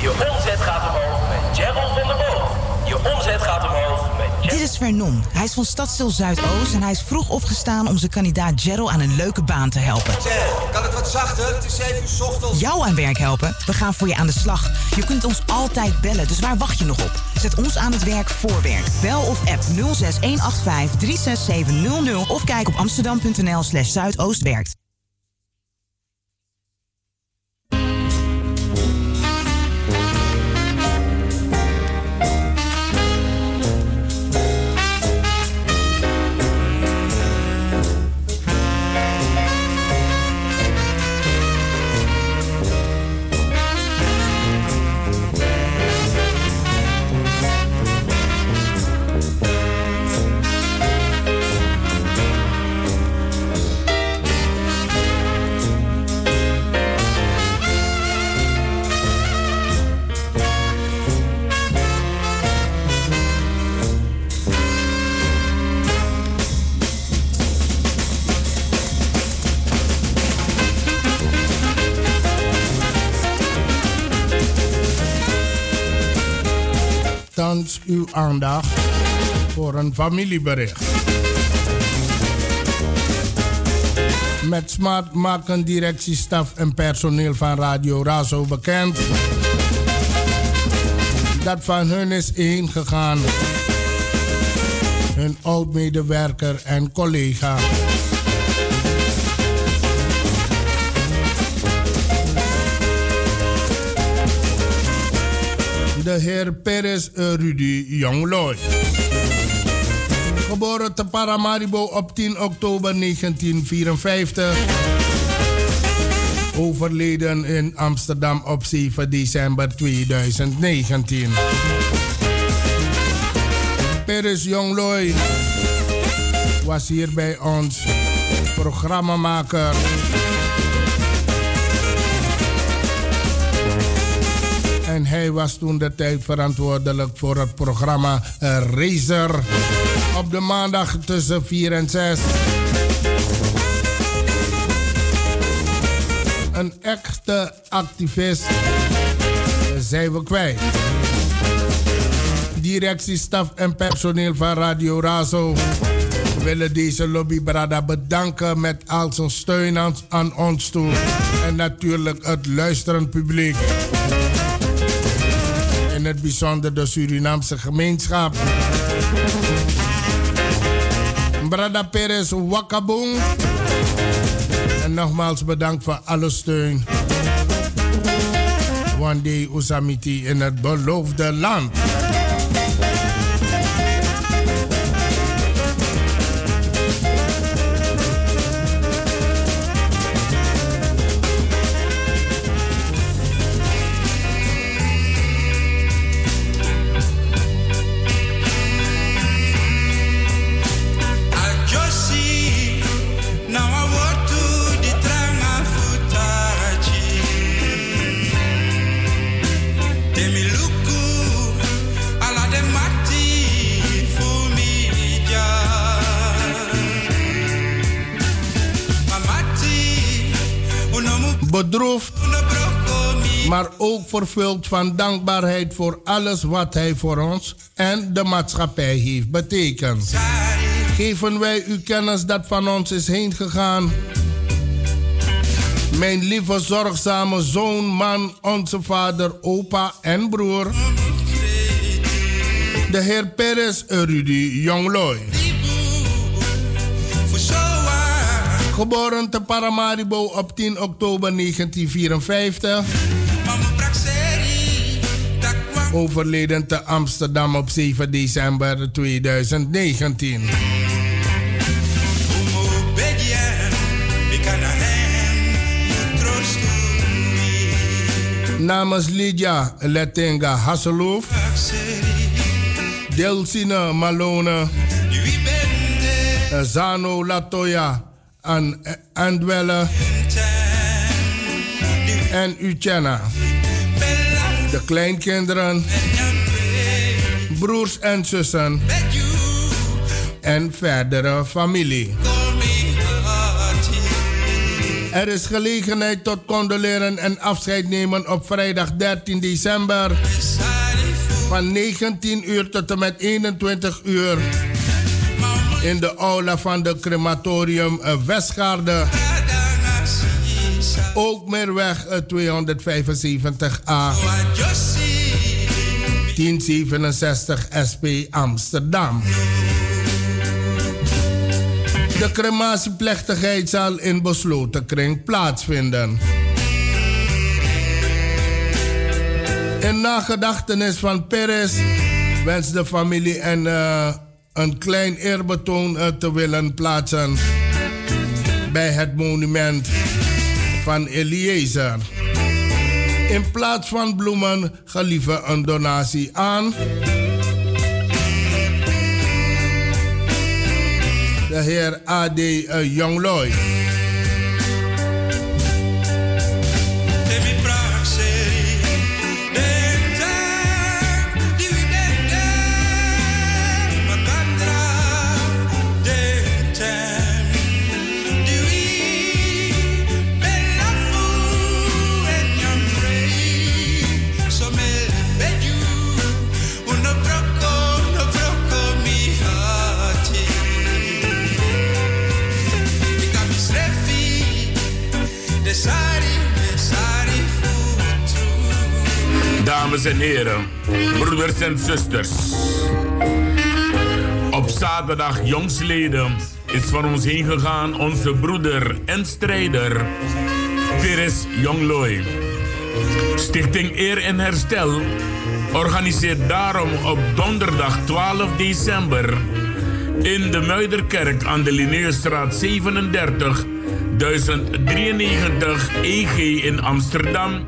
Je omzet gaat omhoog met Gerald van der Boog. Je omzet gaat omhoog met Gerald Dit is Vernon. Hij is van Stadstil Zuidoost en hij is vroeg opgestaan om zijn kandidaat Gerald aan een leuke baan te helpen. Zeg, kan het wat zachter? Het is 7 uur ochtends. Jou aan werk helpen? We gaan voor je aan de slag. Je kunt ons altijd bellen, dus waar wacht je nog op? Zet ons aan het werk voor werk. Bel of app 06185 36700 of kijk op amsterdam.nl slash zuidoostwerkt. Uw aandacht voor een familiebericht. Met Smart maken directiestaf en personeel van Radio Razo bekend dat van hun is ingegaan. Hun oud-medewerker en collega. De heer Perez Rudy Jongloy. Geboren te Paramaribo op 10 oktober 1954. Overleden in Amsterdam op 7 december 2019. Perez Jongloy was hier bij ons programmamaker. En hij was toen de tijd verantwoordelijk voor het programma uh, Razer. Op de maandag tussen 4 en 6. Een echte activist zijn we kwijt. Directie, staf en personeel van Radio Razo willen deze lobbybrada bedanken met al zijn steun aan, aan ons toe. En natuurlijk het luisterend publiek in het bijzonder de Surinaamse gemeenschap. Brada Perez Wakabong. En nogmaals bedankt voor alle steun. One day Usamiti in het beloofde land. Bedroefd, maar ook vervuld van dankbaarheid voor alles wat Hij voor ons en de maatschappij heeft betekend. Geven wij u kennis dat van ons is heen gegaan. Mijn lieve zorgzame zoon, man, onze vader, opa en broer. De heer Perez Rudy Jongloy. Geboren te Paramaribo op 10 oktober 1954. Overleden te Amsterdam op 7 december 2019. Namens Lydia Letenga Hasselhoff, Delsine Malone, Zano Latoya aan Andwelle en Uchenna. De kleinkinderen, broers en zussen en verdere familie. Er is gelegenheid tot condoleren en afscheid nemen op vrijdag 13 december van 19 uur tot en met 21 uur in de aula van de crematorium eh, Westgaarde. Ook Meerweg 275a. 1067 SP Amsterdam. De crematieplechtigheid zal in besloten kring plaatsvinden. In nagedachtenis van Perez wenst de familie en, uh, een klein eerbetoon te willen plaatsen bij het monument van Eliezer. In plaats van bloemen gelieve een donatie aan. De heer A.D. Uh, Jongloy. Dames en heren, broeders en zusters. Op zaterdag jongsleden is van ons heen gegaan onze broeder en strijder Peres Jongloy. Stichting Eer en Herstel organiseert daarom op donderdag 12 december in de Muiderkerk aan de Linneusstraat 37 1093 EG in Amsterdam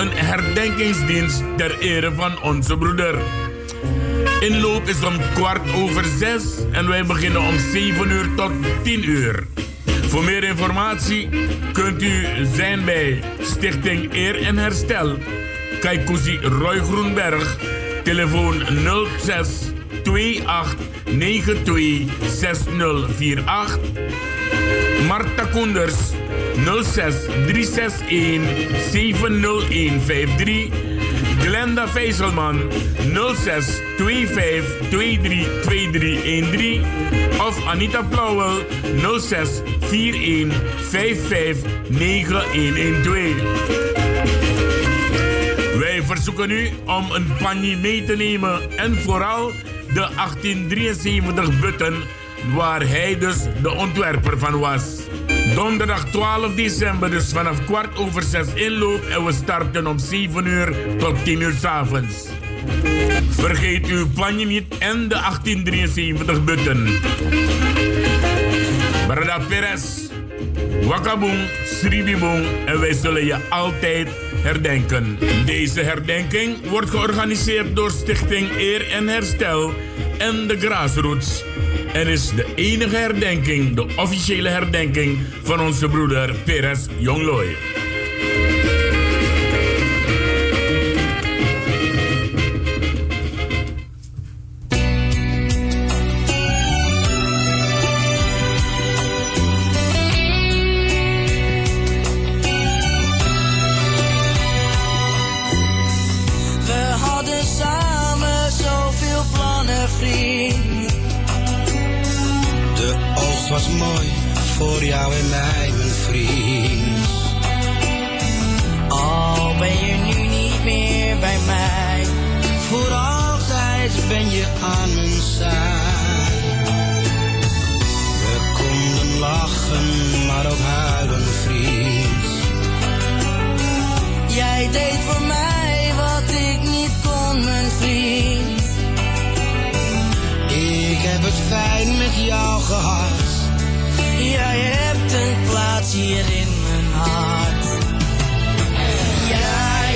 een herdenkingsdienst ter ere van onze broeder. Inloop is om kwart over zes en wij beginnen om 7 uur tot 10 uur. Voor meer informatie kunt u zijn bij Stichting Eer en Herstel. Kaikuzi Roy Groenberg, telefoon 06 28 92 6048. Marta Koenders 06 361 70153. Glenda Vijzelman 06 25 23 2313. Of Anita Plauwel 06 41 55 9112. Wij verzoeken u om een panje mee te nemen en vooral de 1873 button waar hij dus de ontwerper van was. Donderdag 12 december, dus vanaf kwart over zes inloop en we starten om 7 uur tot 10 uur s avonds. Vergeet uw panje niet en de 1873 button. Brada Perez, Wakabong, Sribibong en wij zullen je altijd herdenken. Deze herdenking wordt georganiseerd door Stichting Eer en Herstel en de Grassroots en is de enige herdenking, de officiële herdenking van onze broeder Perez Jongloy. Voor jou en mij, mijn vriend. Al ben je nu niet meer bij mij, voor altijd ben je aan mijn zij. We konden lachen, maar ook huilen, vriend. Jij deed voor mij wat ik niet kon, mijn vriend. Ik heb het fijn met jou gehad Jij hebt een plaats hier in mijn hart. Jij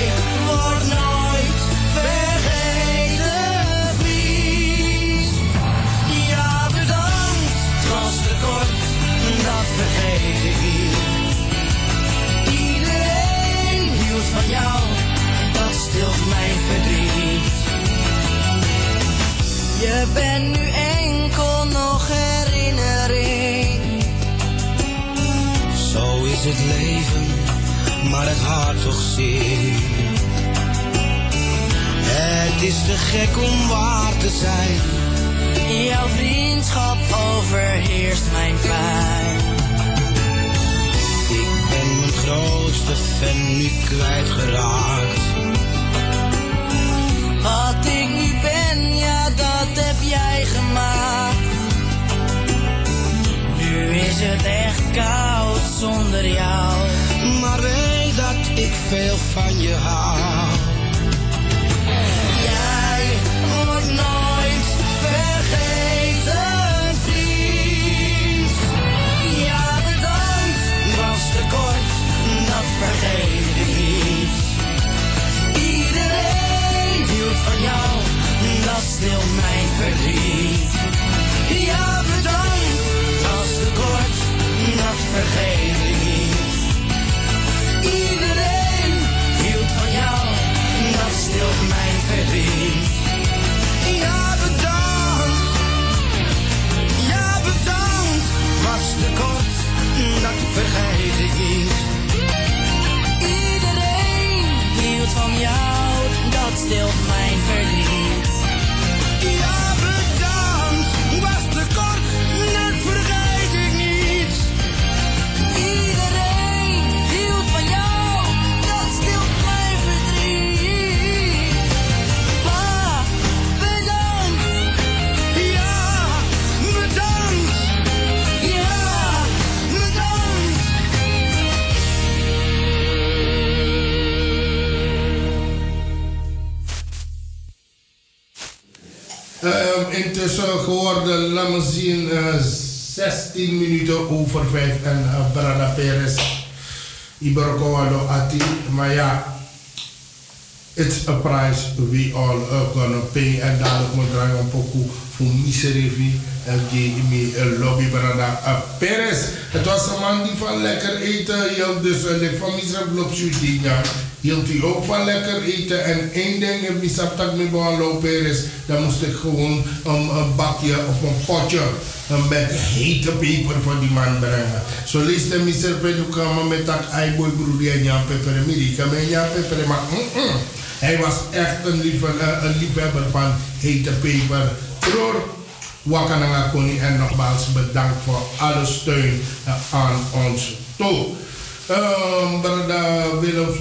wordt nooit vergeten, vriend. Ja, bedankt, het was te kort, dat vergeet ik niet. Iedereen hield van jou, dat stilt mijn verdriet. Je bent nu is het leven, maar het hart toch zeer. Het is te gek om waar te zijn. Jouw vriendschap overheerst mijn pijn. Ik ben mijn grootste fan nu kwijtgeraakt. Wat ik nu ben, ja, dat heb jij gemaakt. Nu is het echt koud zonder jou. Maar weet dat ik veel van je hou. Jij wordt nooit vergeten, vriend. Ja, bedankt, was te kort, dat vergeet ik niet. Iedereen hield van jou, dat stilt mijn verdriet. Dat intussen geworden, laat me zien, eh, 16 minuten over 5 en uh, Brada Perez. Iberkowado Ati. Maar ja, it's a price we all uh, gonna pay. En dadelijk moet ik een pokoe voor miserie en die lobby Brada Perez. Het was een man die van lekker eten hield. Dus uh, van miserie op shooting. Hield hij ook van lekker eten. En één ding, dat met Boalo Perez, dan moest ik gewoon een, een, bakje of een potje een met hete peper voor die man brengen. Zo leest de mister Pedukama met dat eiboy broer en Jan Pepper en met Jan Pepper. Maar mm -mm. hij was echt een, liefhe, een liefhebber van hete peper. Troor, Wakananga Koni en nogmaals bedankt voor alle steun aan ons toe. Um, Brada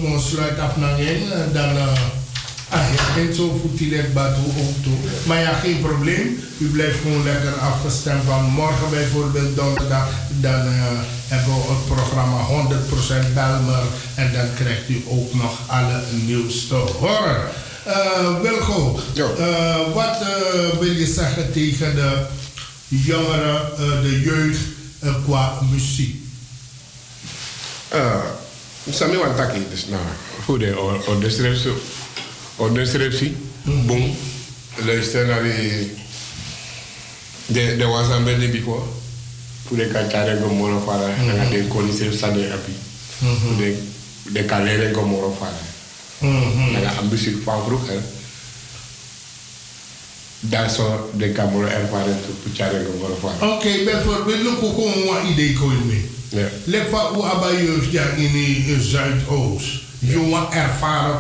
mo sluit af naar jen, dan uh, ah, zo die leg batu ook toe. Maar ja, geen probleem. U blijft gewoon lekker afgestemd van morgen bijvoorbeeld donderdag. Dan uh, hebben we het programma 100% Belmer en dan krijgt u ook nog alle nieuws te horen. Uh, Wilgo, uh, wat uh, wil je zeggen tegen de jongeren, de jeugd qua muziek? Uh, Sami wan taki dus nou, voor de ordensreceptie. Ordensreceptie. Boom. Luister naar die. De, de was aan Benny before. Voor de kantare gomoro fara. En de konisir sa de api. Voor de de kalere gomoro fara. En de ambitie van vroeger. Daar zou de kamoro ervaren te puchare gomoro fara. Oké, bijvoorbeeld, look ook gewoon een idee komen mee. Ja. Lefa u aba jeugd ja in de Zuidoost. Jongen ervaren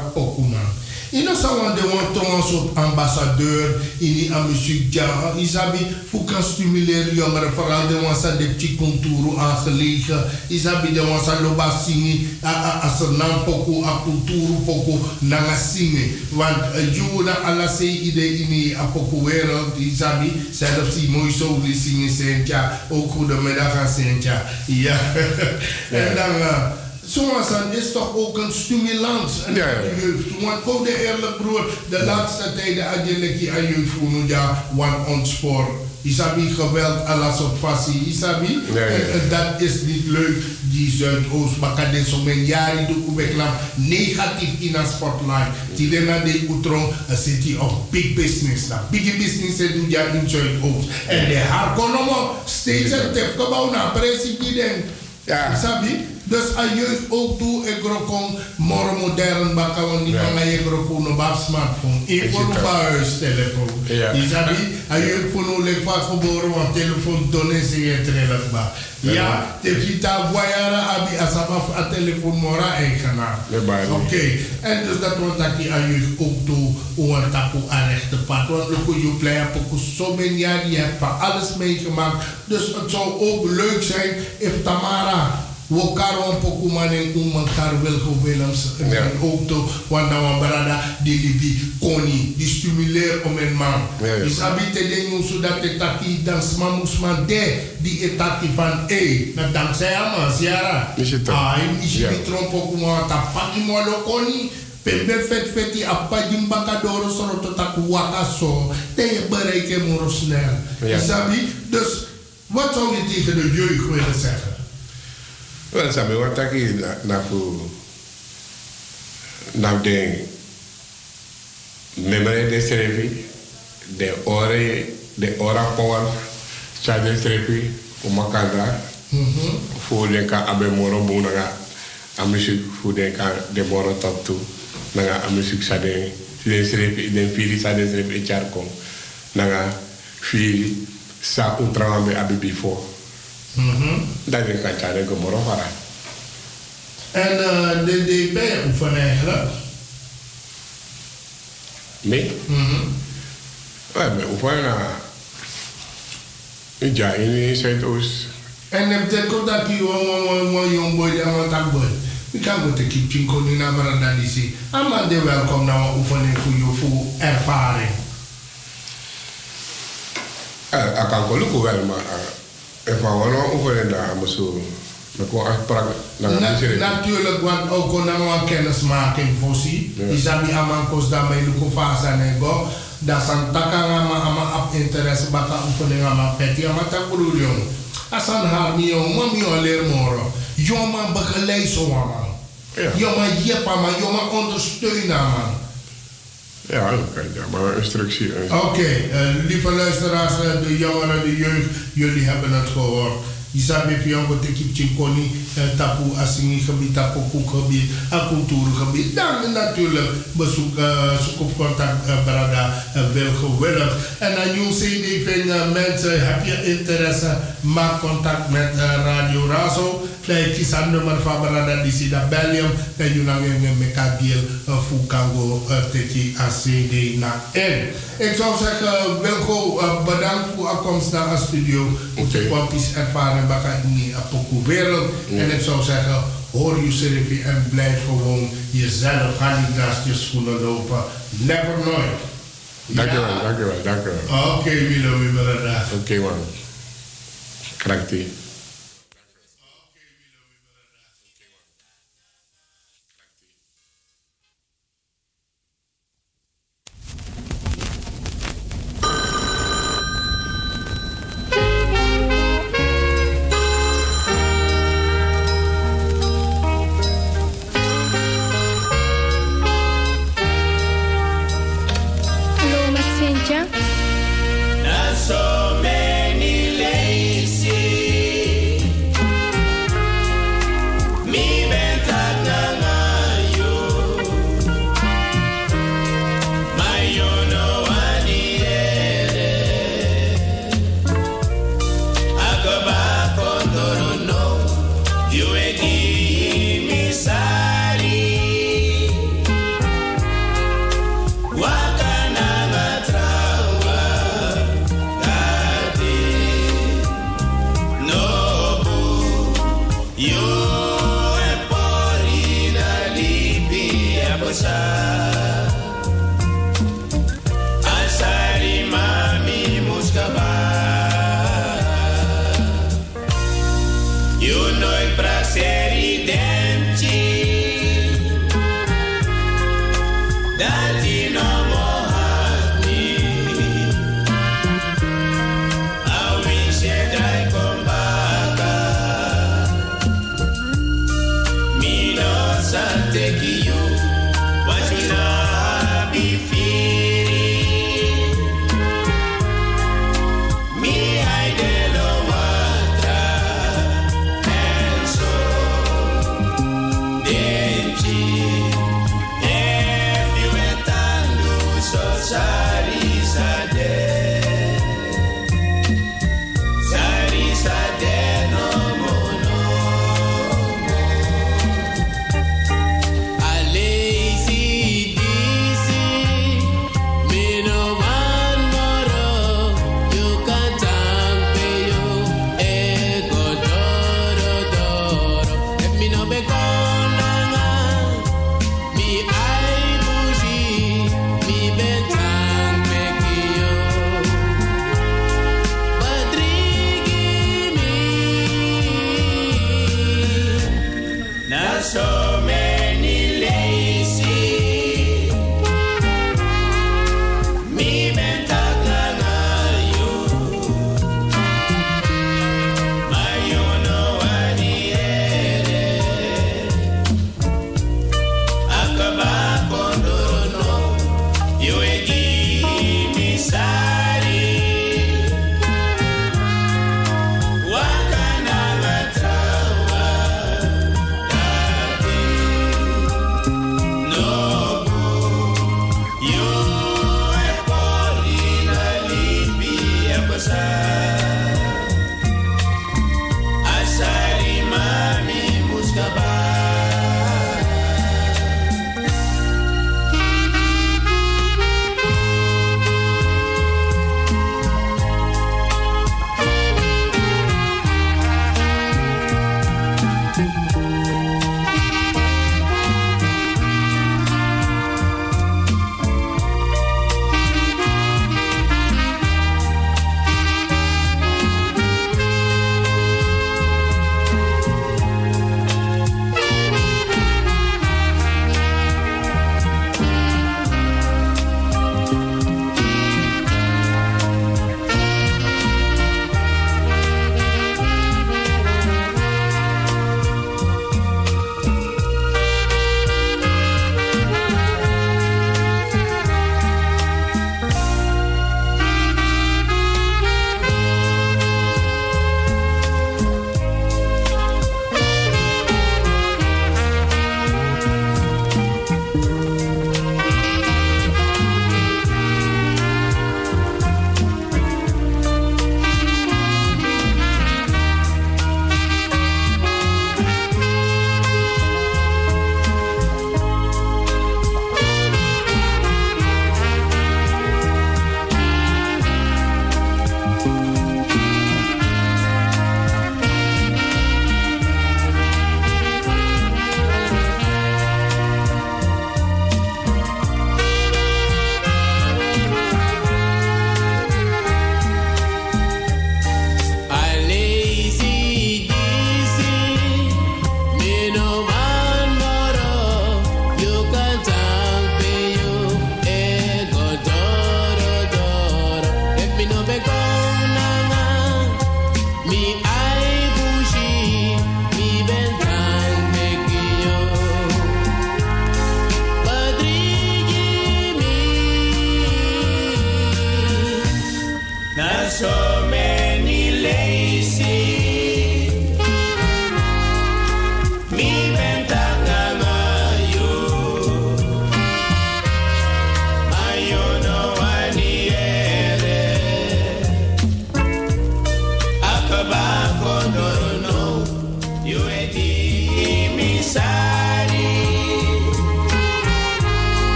pokuman. Ina sawan de wan tongan soort ambassadeur in die muziek ja. Isabi fu kan stimuleren jongeren vooral de wan sa de chikonturu aangelegen. Isabi de wan sa loba singi as een naam poku a kulturu poku nanga singi. Want uh, na ala se ide in die poku wereld. Isabi zelfs die mooi zo die zingen sentja. Ook goedemiddag aan sentja. Ja. en dan... Uh, Zoals is toch ook een stimulans aan ja, ja. de jeugd. Want kom de eerlijk broer, de laatste tijden had je lekkie aan jeugd voelen, ja, wan ontspoor. Isabi geweld à la fasie, Isabi. Ja. Dat is niet leuk, die Zuidoost. Maar kan dit zo men jaren doen, negatief in een spotlight. Die lena de utron, een city of big business. Na. Big business doen ja in Zuidoost. En de haar konomo, steeds een tefgebouw na, die denkt. Ja. Isabi. Dus als jeugd ook doe, ik rokon moro modern baka want die kan je rokon op een smartphone. Ik voor een huistelefoon. Ja. Je sabi, als jeugd voor een leek vast geboren, want telefoon tonen ze je ba. Ja, de vita voyara abi asaba a telefoon mora eigenaar. Oké, en dus dat wordt dat die aan jeugd ook hoe een tapu aan rechte pad. Want dan kun je pleiten, pokoe zo min jaar, je hebt van alles meegemaakt. Dus het zou ook leuk zijn if Tamara we karon poku manen um kar Wilco Willems en ook to wanda wan brada die libi koni die stimuleer om een man. Is abite de nyung zodat de taki dan smamus man de die etaki van e na dankzij ama siara. Ah, is je tron poku man ta paki mo lo koni Pembe vet feti apa jimbaka doro soro to taku waka so. Te je bereiken moro snel. Ja. Isabi, dus wat zou je tegen de jeugd willen zeggen? Wel, sabi wat hier na na de memory de strepi de ore de ora power cha de strepi o makanda voor de ka abe moro bona ga a music voor de ka de moro top 2 na ga a music sa de de strepi de fili sa de strepi char kom na ga fili sa ultra be abe before Dat ik kan tjare gemoro vara. En uh, de DB oefen eigenlijk? Nee. Mm -hmm. Ja, me oefen na... Ja, in Zuidoost. En heb je ook dat je een jong boy en een tak boy? Ik kan goed de kip chinko nu naar Maranda DC. Allemaal de welkom naar een oefening voor je voor ervaring. Ja, ik kan ook wel, maar... Ik van wel oefenen daar, maar zo... Ik kon echt. Na, natuurlijk, want ook kon een kennismaking voorzien. Ja. Isabi aman kos dan bij luko fasa nego. Dat san taka ngama ama ap interesse baka oefening ama peti ama takuru jong. Asan haar mi jong, mami jong leer moro. Jong man begeleid zo man. Jong man jepa man, jong man ondersteunen man. Ja, dat kan je, maar instructie. Oké, uh, lieve luisteraars, uh, de jongeren, de jeugd, jullie hebben het gehoord. Isabi Fiango te kip chinkoni, tapu asingi gebied, tapu koekgebied, en cultuurgebied. Dan natuurlijk bezoek, uh, zoek op contact, uh, brada Wilge Willem. En aan jou CD van mensen, heb je interesse, maak contact met Radio Razo. Dan kies nummer van brada die zit naar Belgium. Dan je dan een mekabiel fukango teki a CD na en. Ik zou zeggen, Wilgo, bedankt voor de komst naar de studio. Om ervaren baka wereld. En ik zou zeggen, hoor je serie en blijf gewoon jezelf. Ga niet naast je schoenen lopen. Never nooit. Dankjewel, ja. dankjewel, dankjewel. Oké, okay, Milo, we willen. Oké, okay, man. Krakti.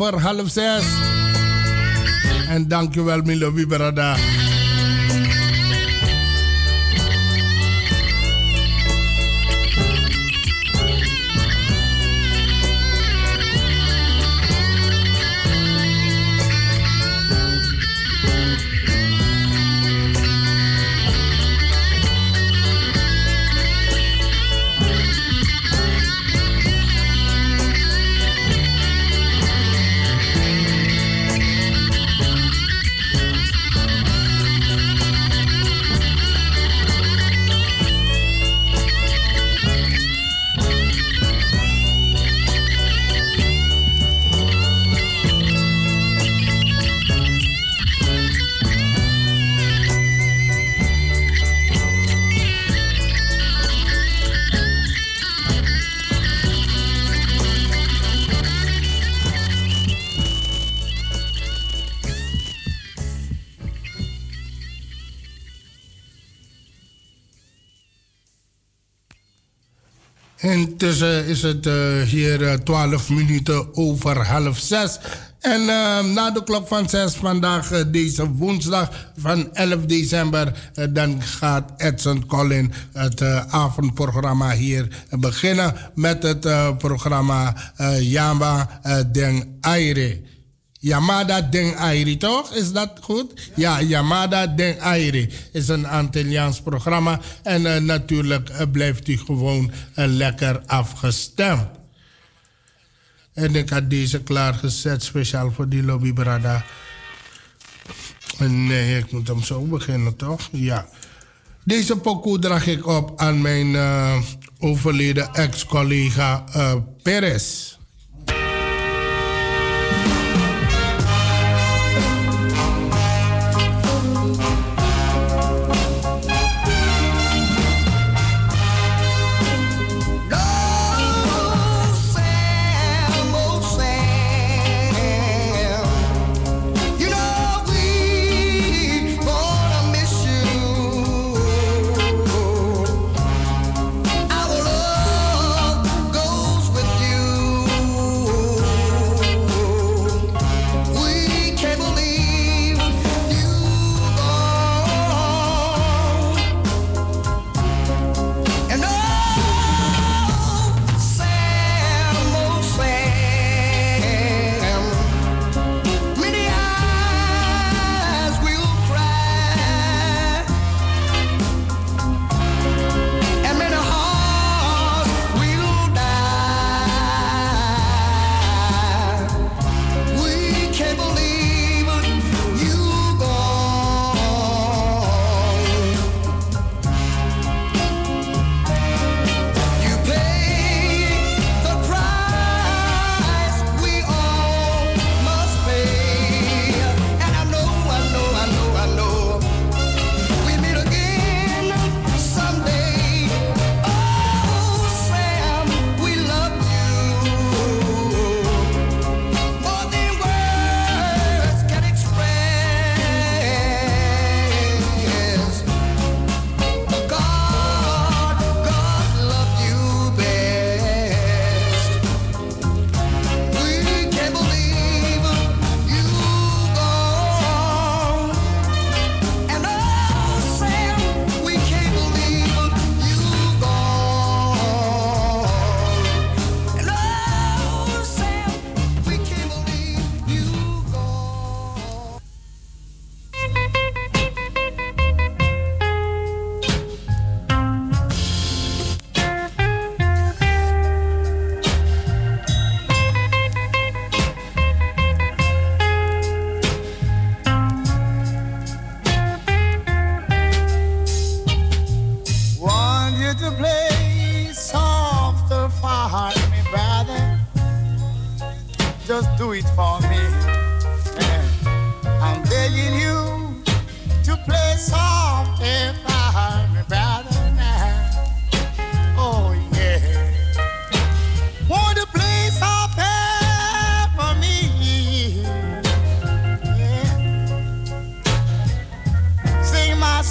Over half zes. En dankjewel, Milo Biberada. Is het uh, hier uh, 12 minuten over half zes. En uh, na de klok van zes vandaag, deze woensdag van 11 december, dan gaat Edson Collin het avondprogramma hier beginnen met het programma Yama Den Aire. Yamada Den Airi, toch? Is dat goed? Ja, Yamada Den Airi is een Antilliaans programma. En uh, natuurlijk uh, blijft u gewoon uh, lekker afgestemd. En ik had deze klaargezet speciaal voor die Lobby Brada. Nee, ik moet hem zo beginnen, toch? Ja. Deze pokoe draag ik op aan mijn overleden ex-collega Perez.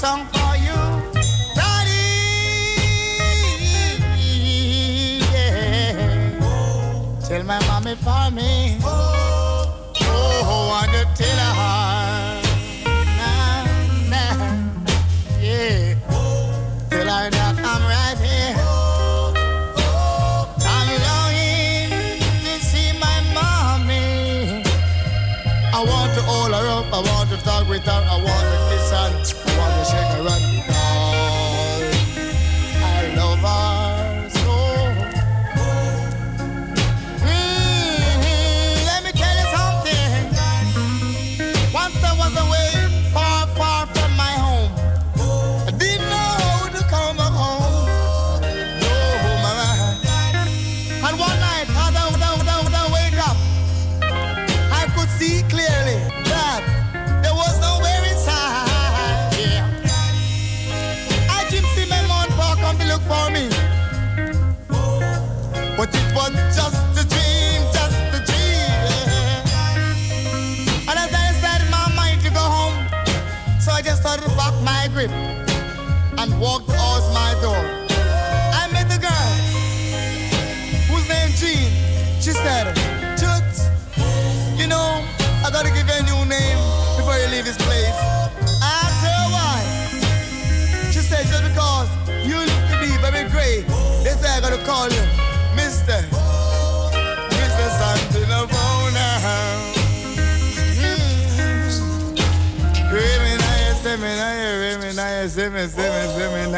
song for you. Daddy, yeah. Tell my mommy for me. Oh, oh, oh tell her.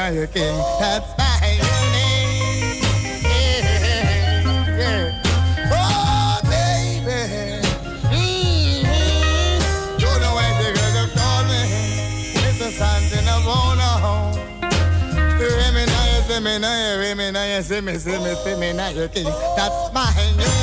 King. That's my name. Yeah. Yeah. Oh, baby. Mm-hmm. You know why the girl have me it's something wanna That's my name.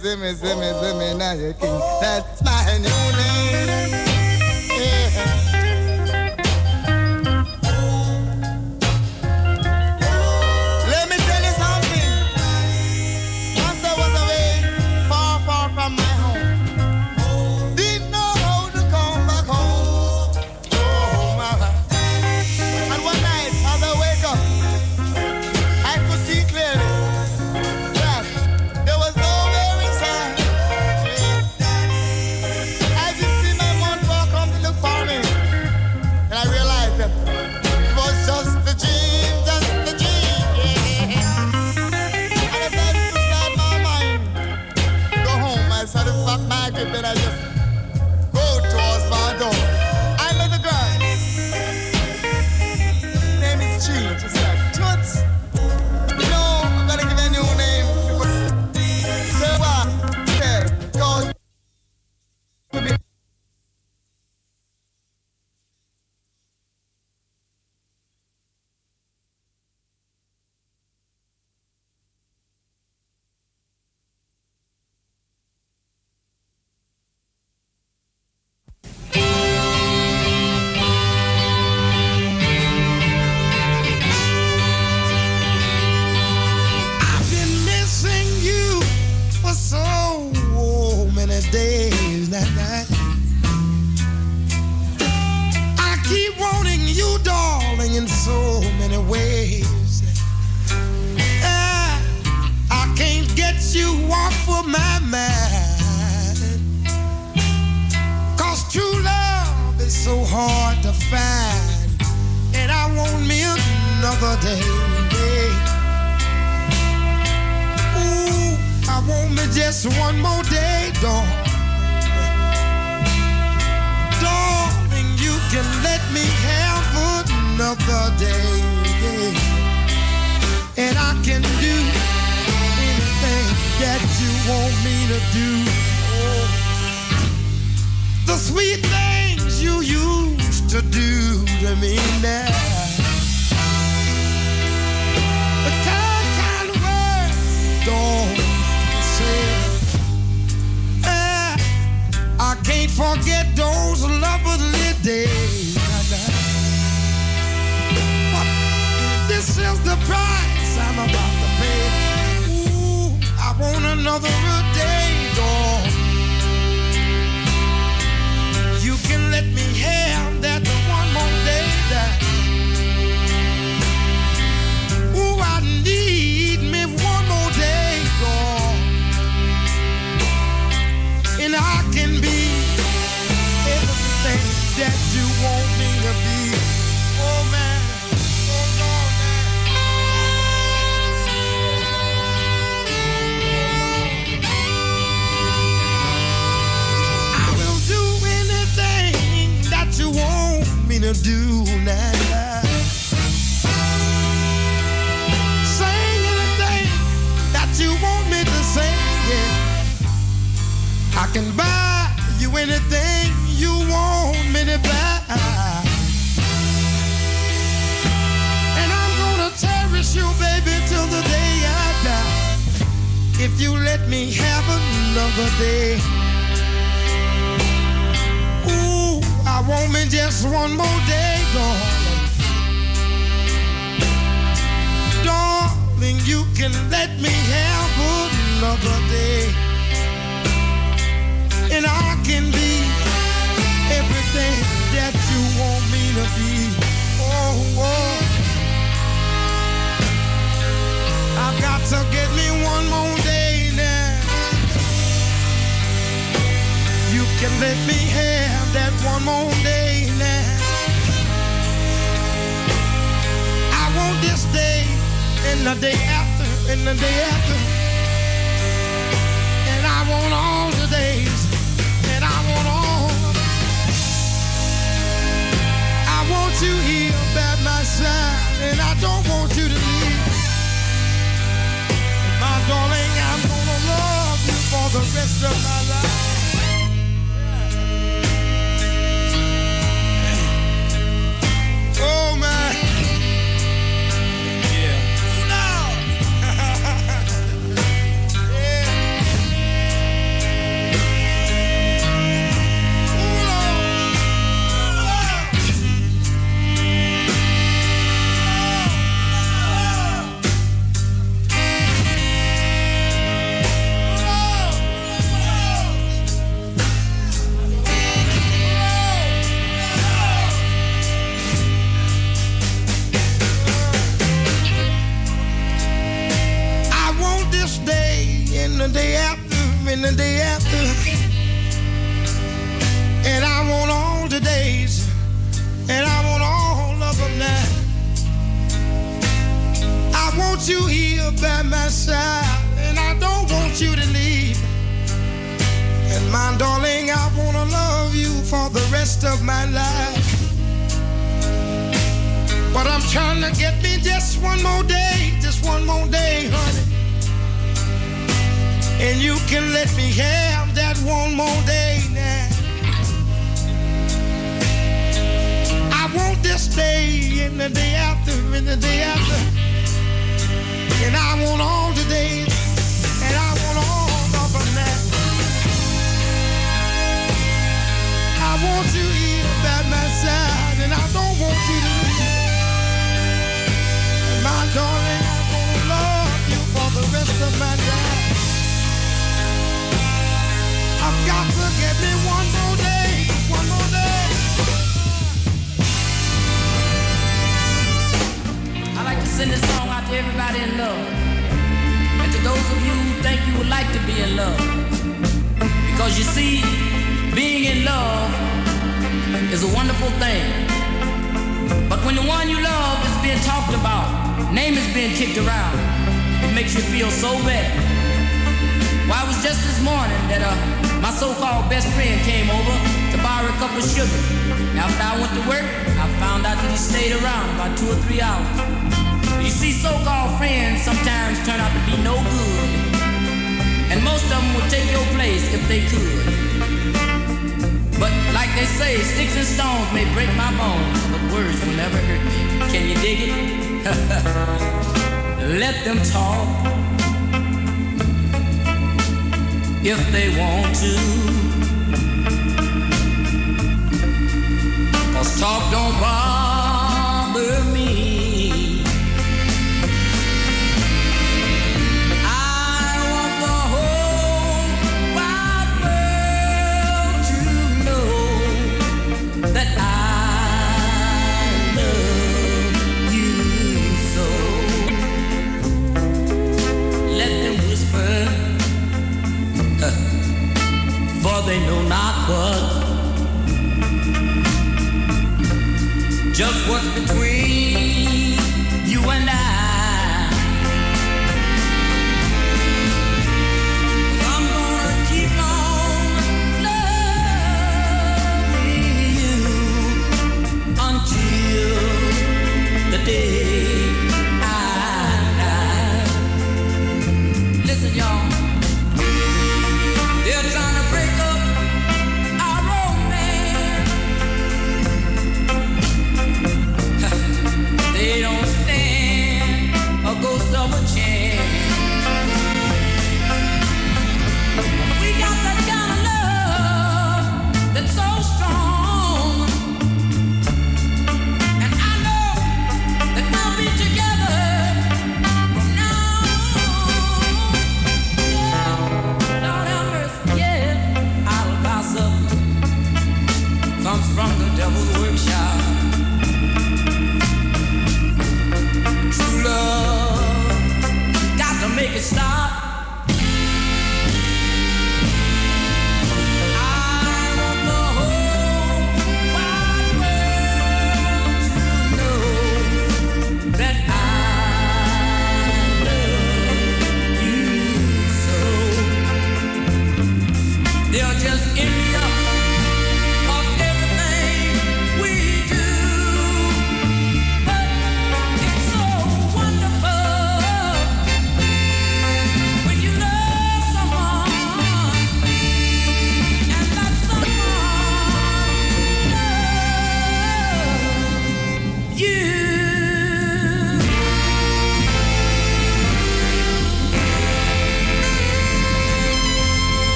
Zimmy, Zimmy, Zimmy, now you king. That's my new name.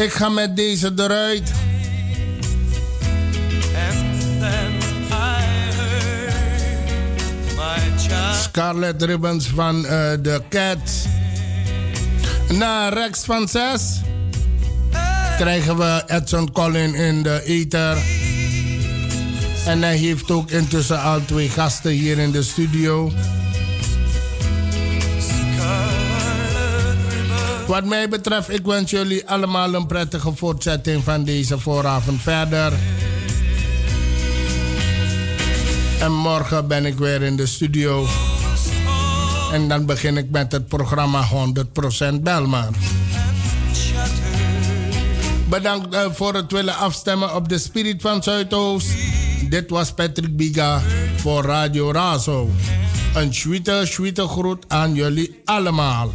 Ik ga met deze eruit. Scarlet Ribbons van eh, de Cats. Na Rex van 6 krijgen we Edson Collin in de ether. En hij heeft ook intussen al twee gasten hier in de studio. Wat mij betreft, ik wens jullie allemaal een prettige voortzetting van deze vooravond verder. En morgen ben ik weer in de studio. En dan begin ik met het programma 100% Belman. Bedankt eh, voor het willen afstemmen op de Spirit van Zuidoost. Dit was Patrick Biga voor Radio Razo. Een sweete, sweete groet aan jullie allemaal.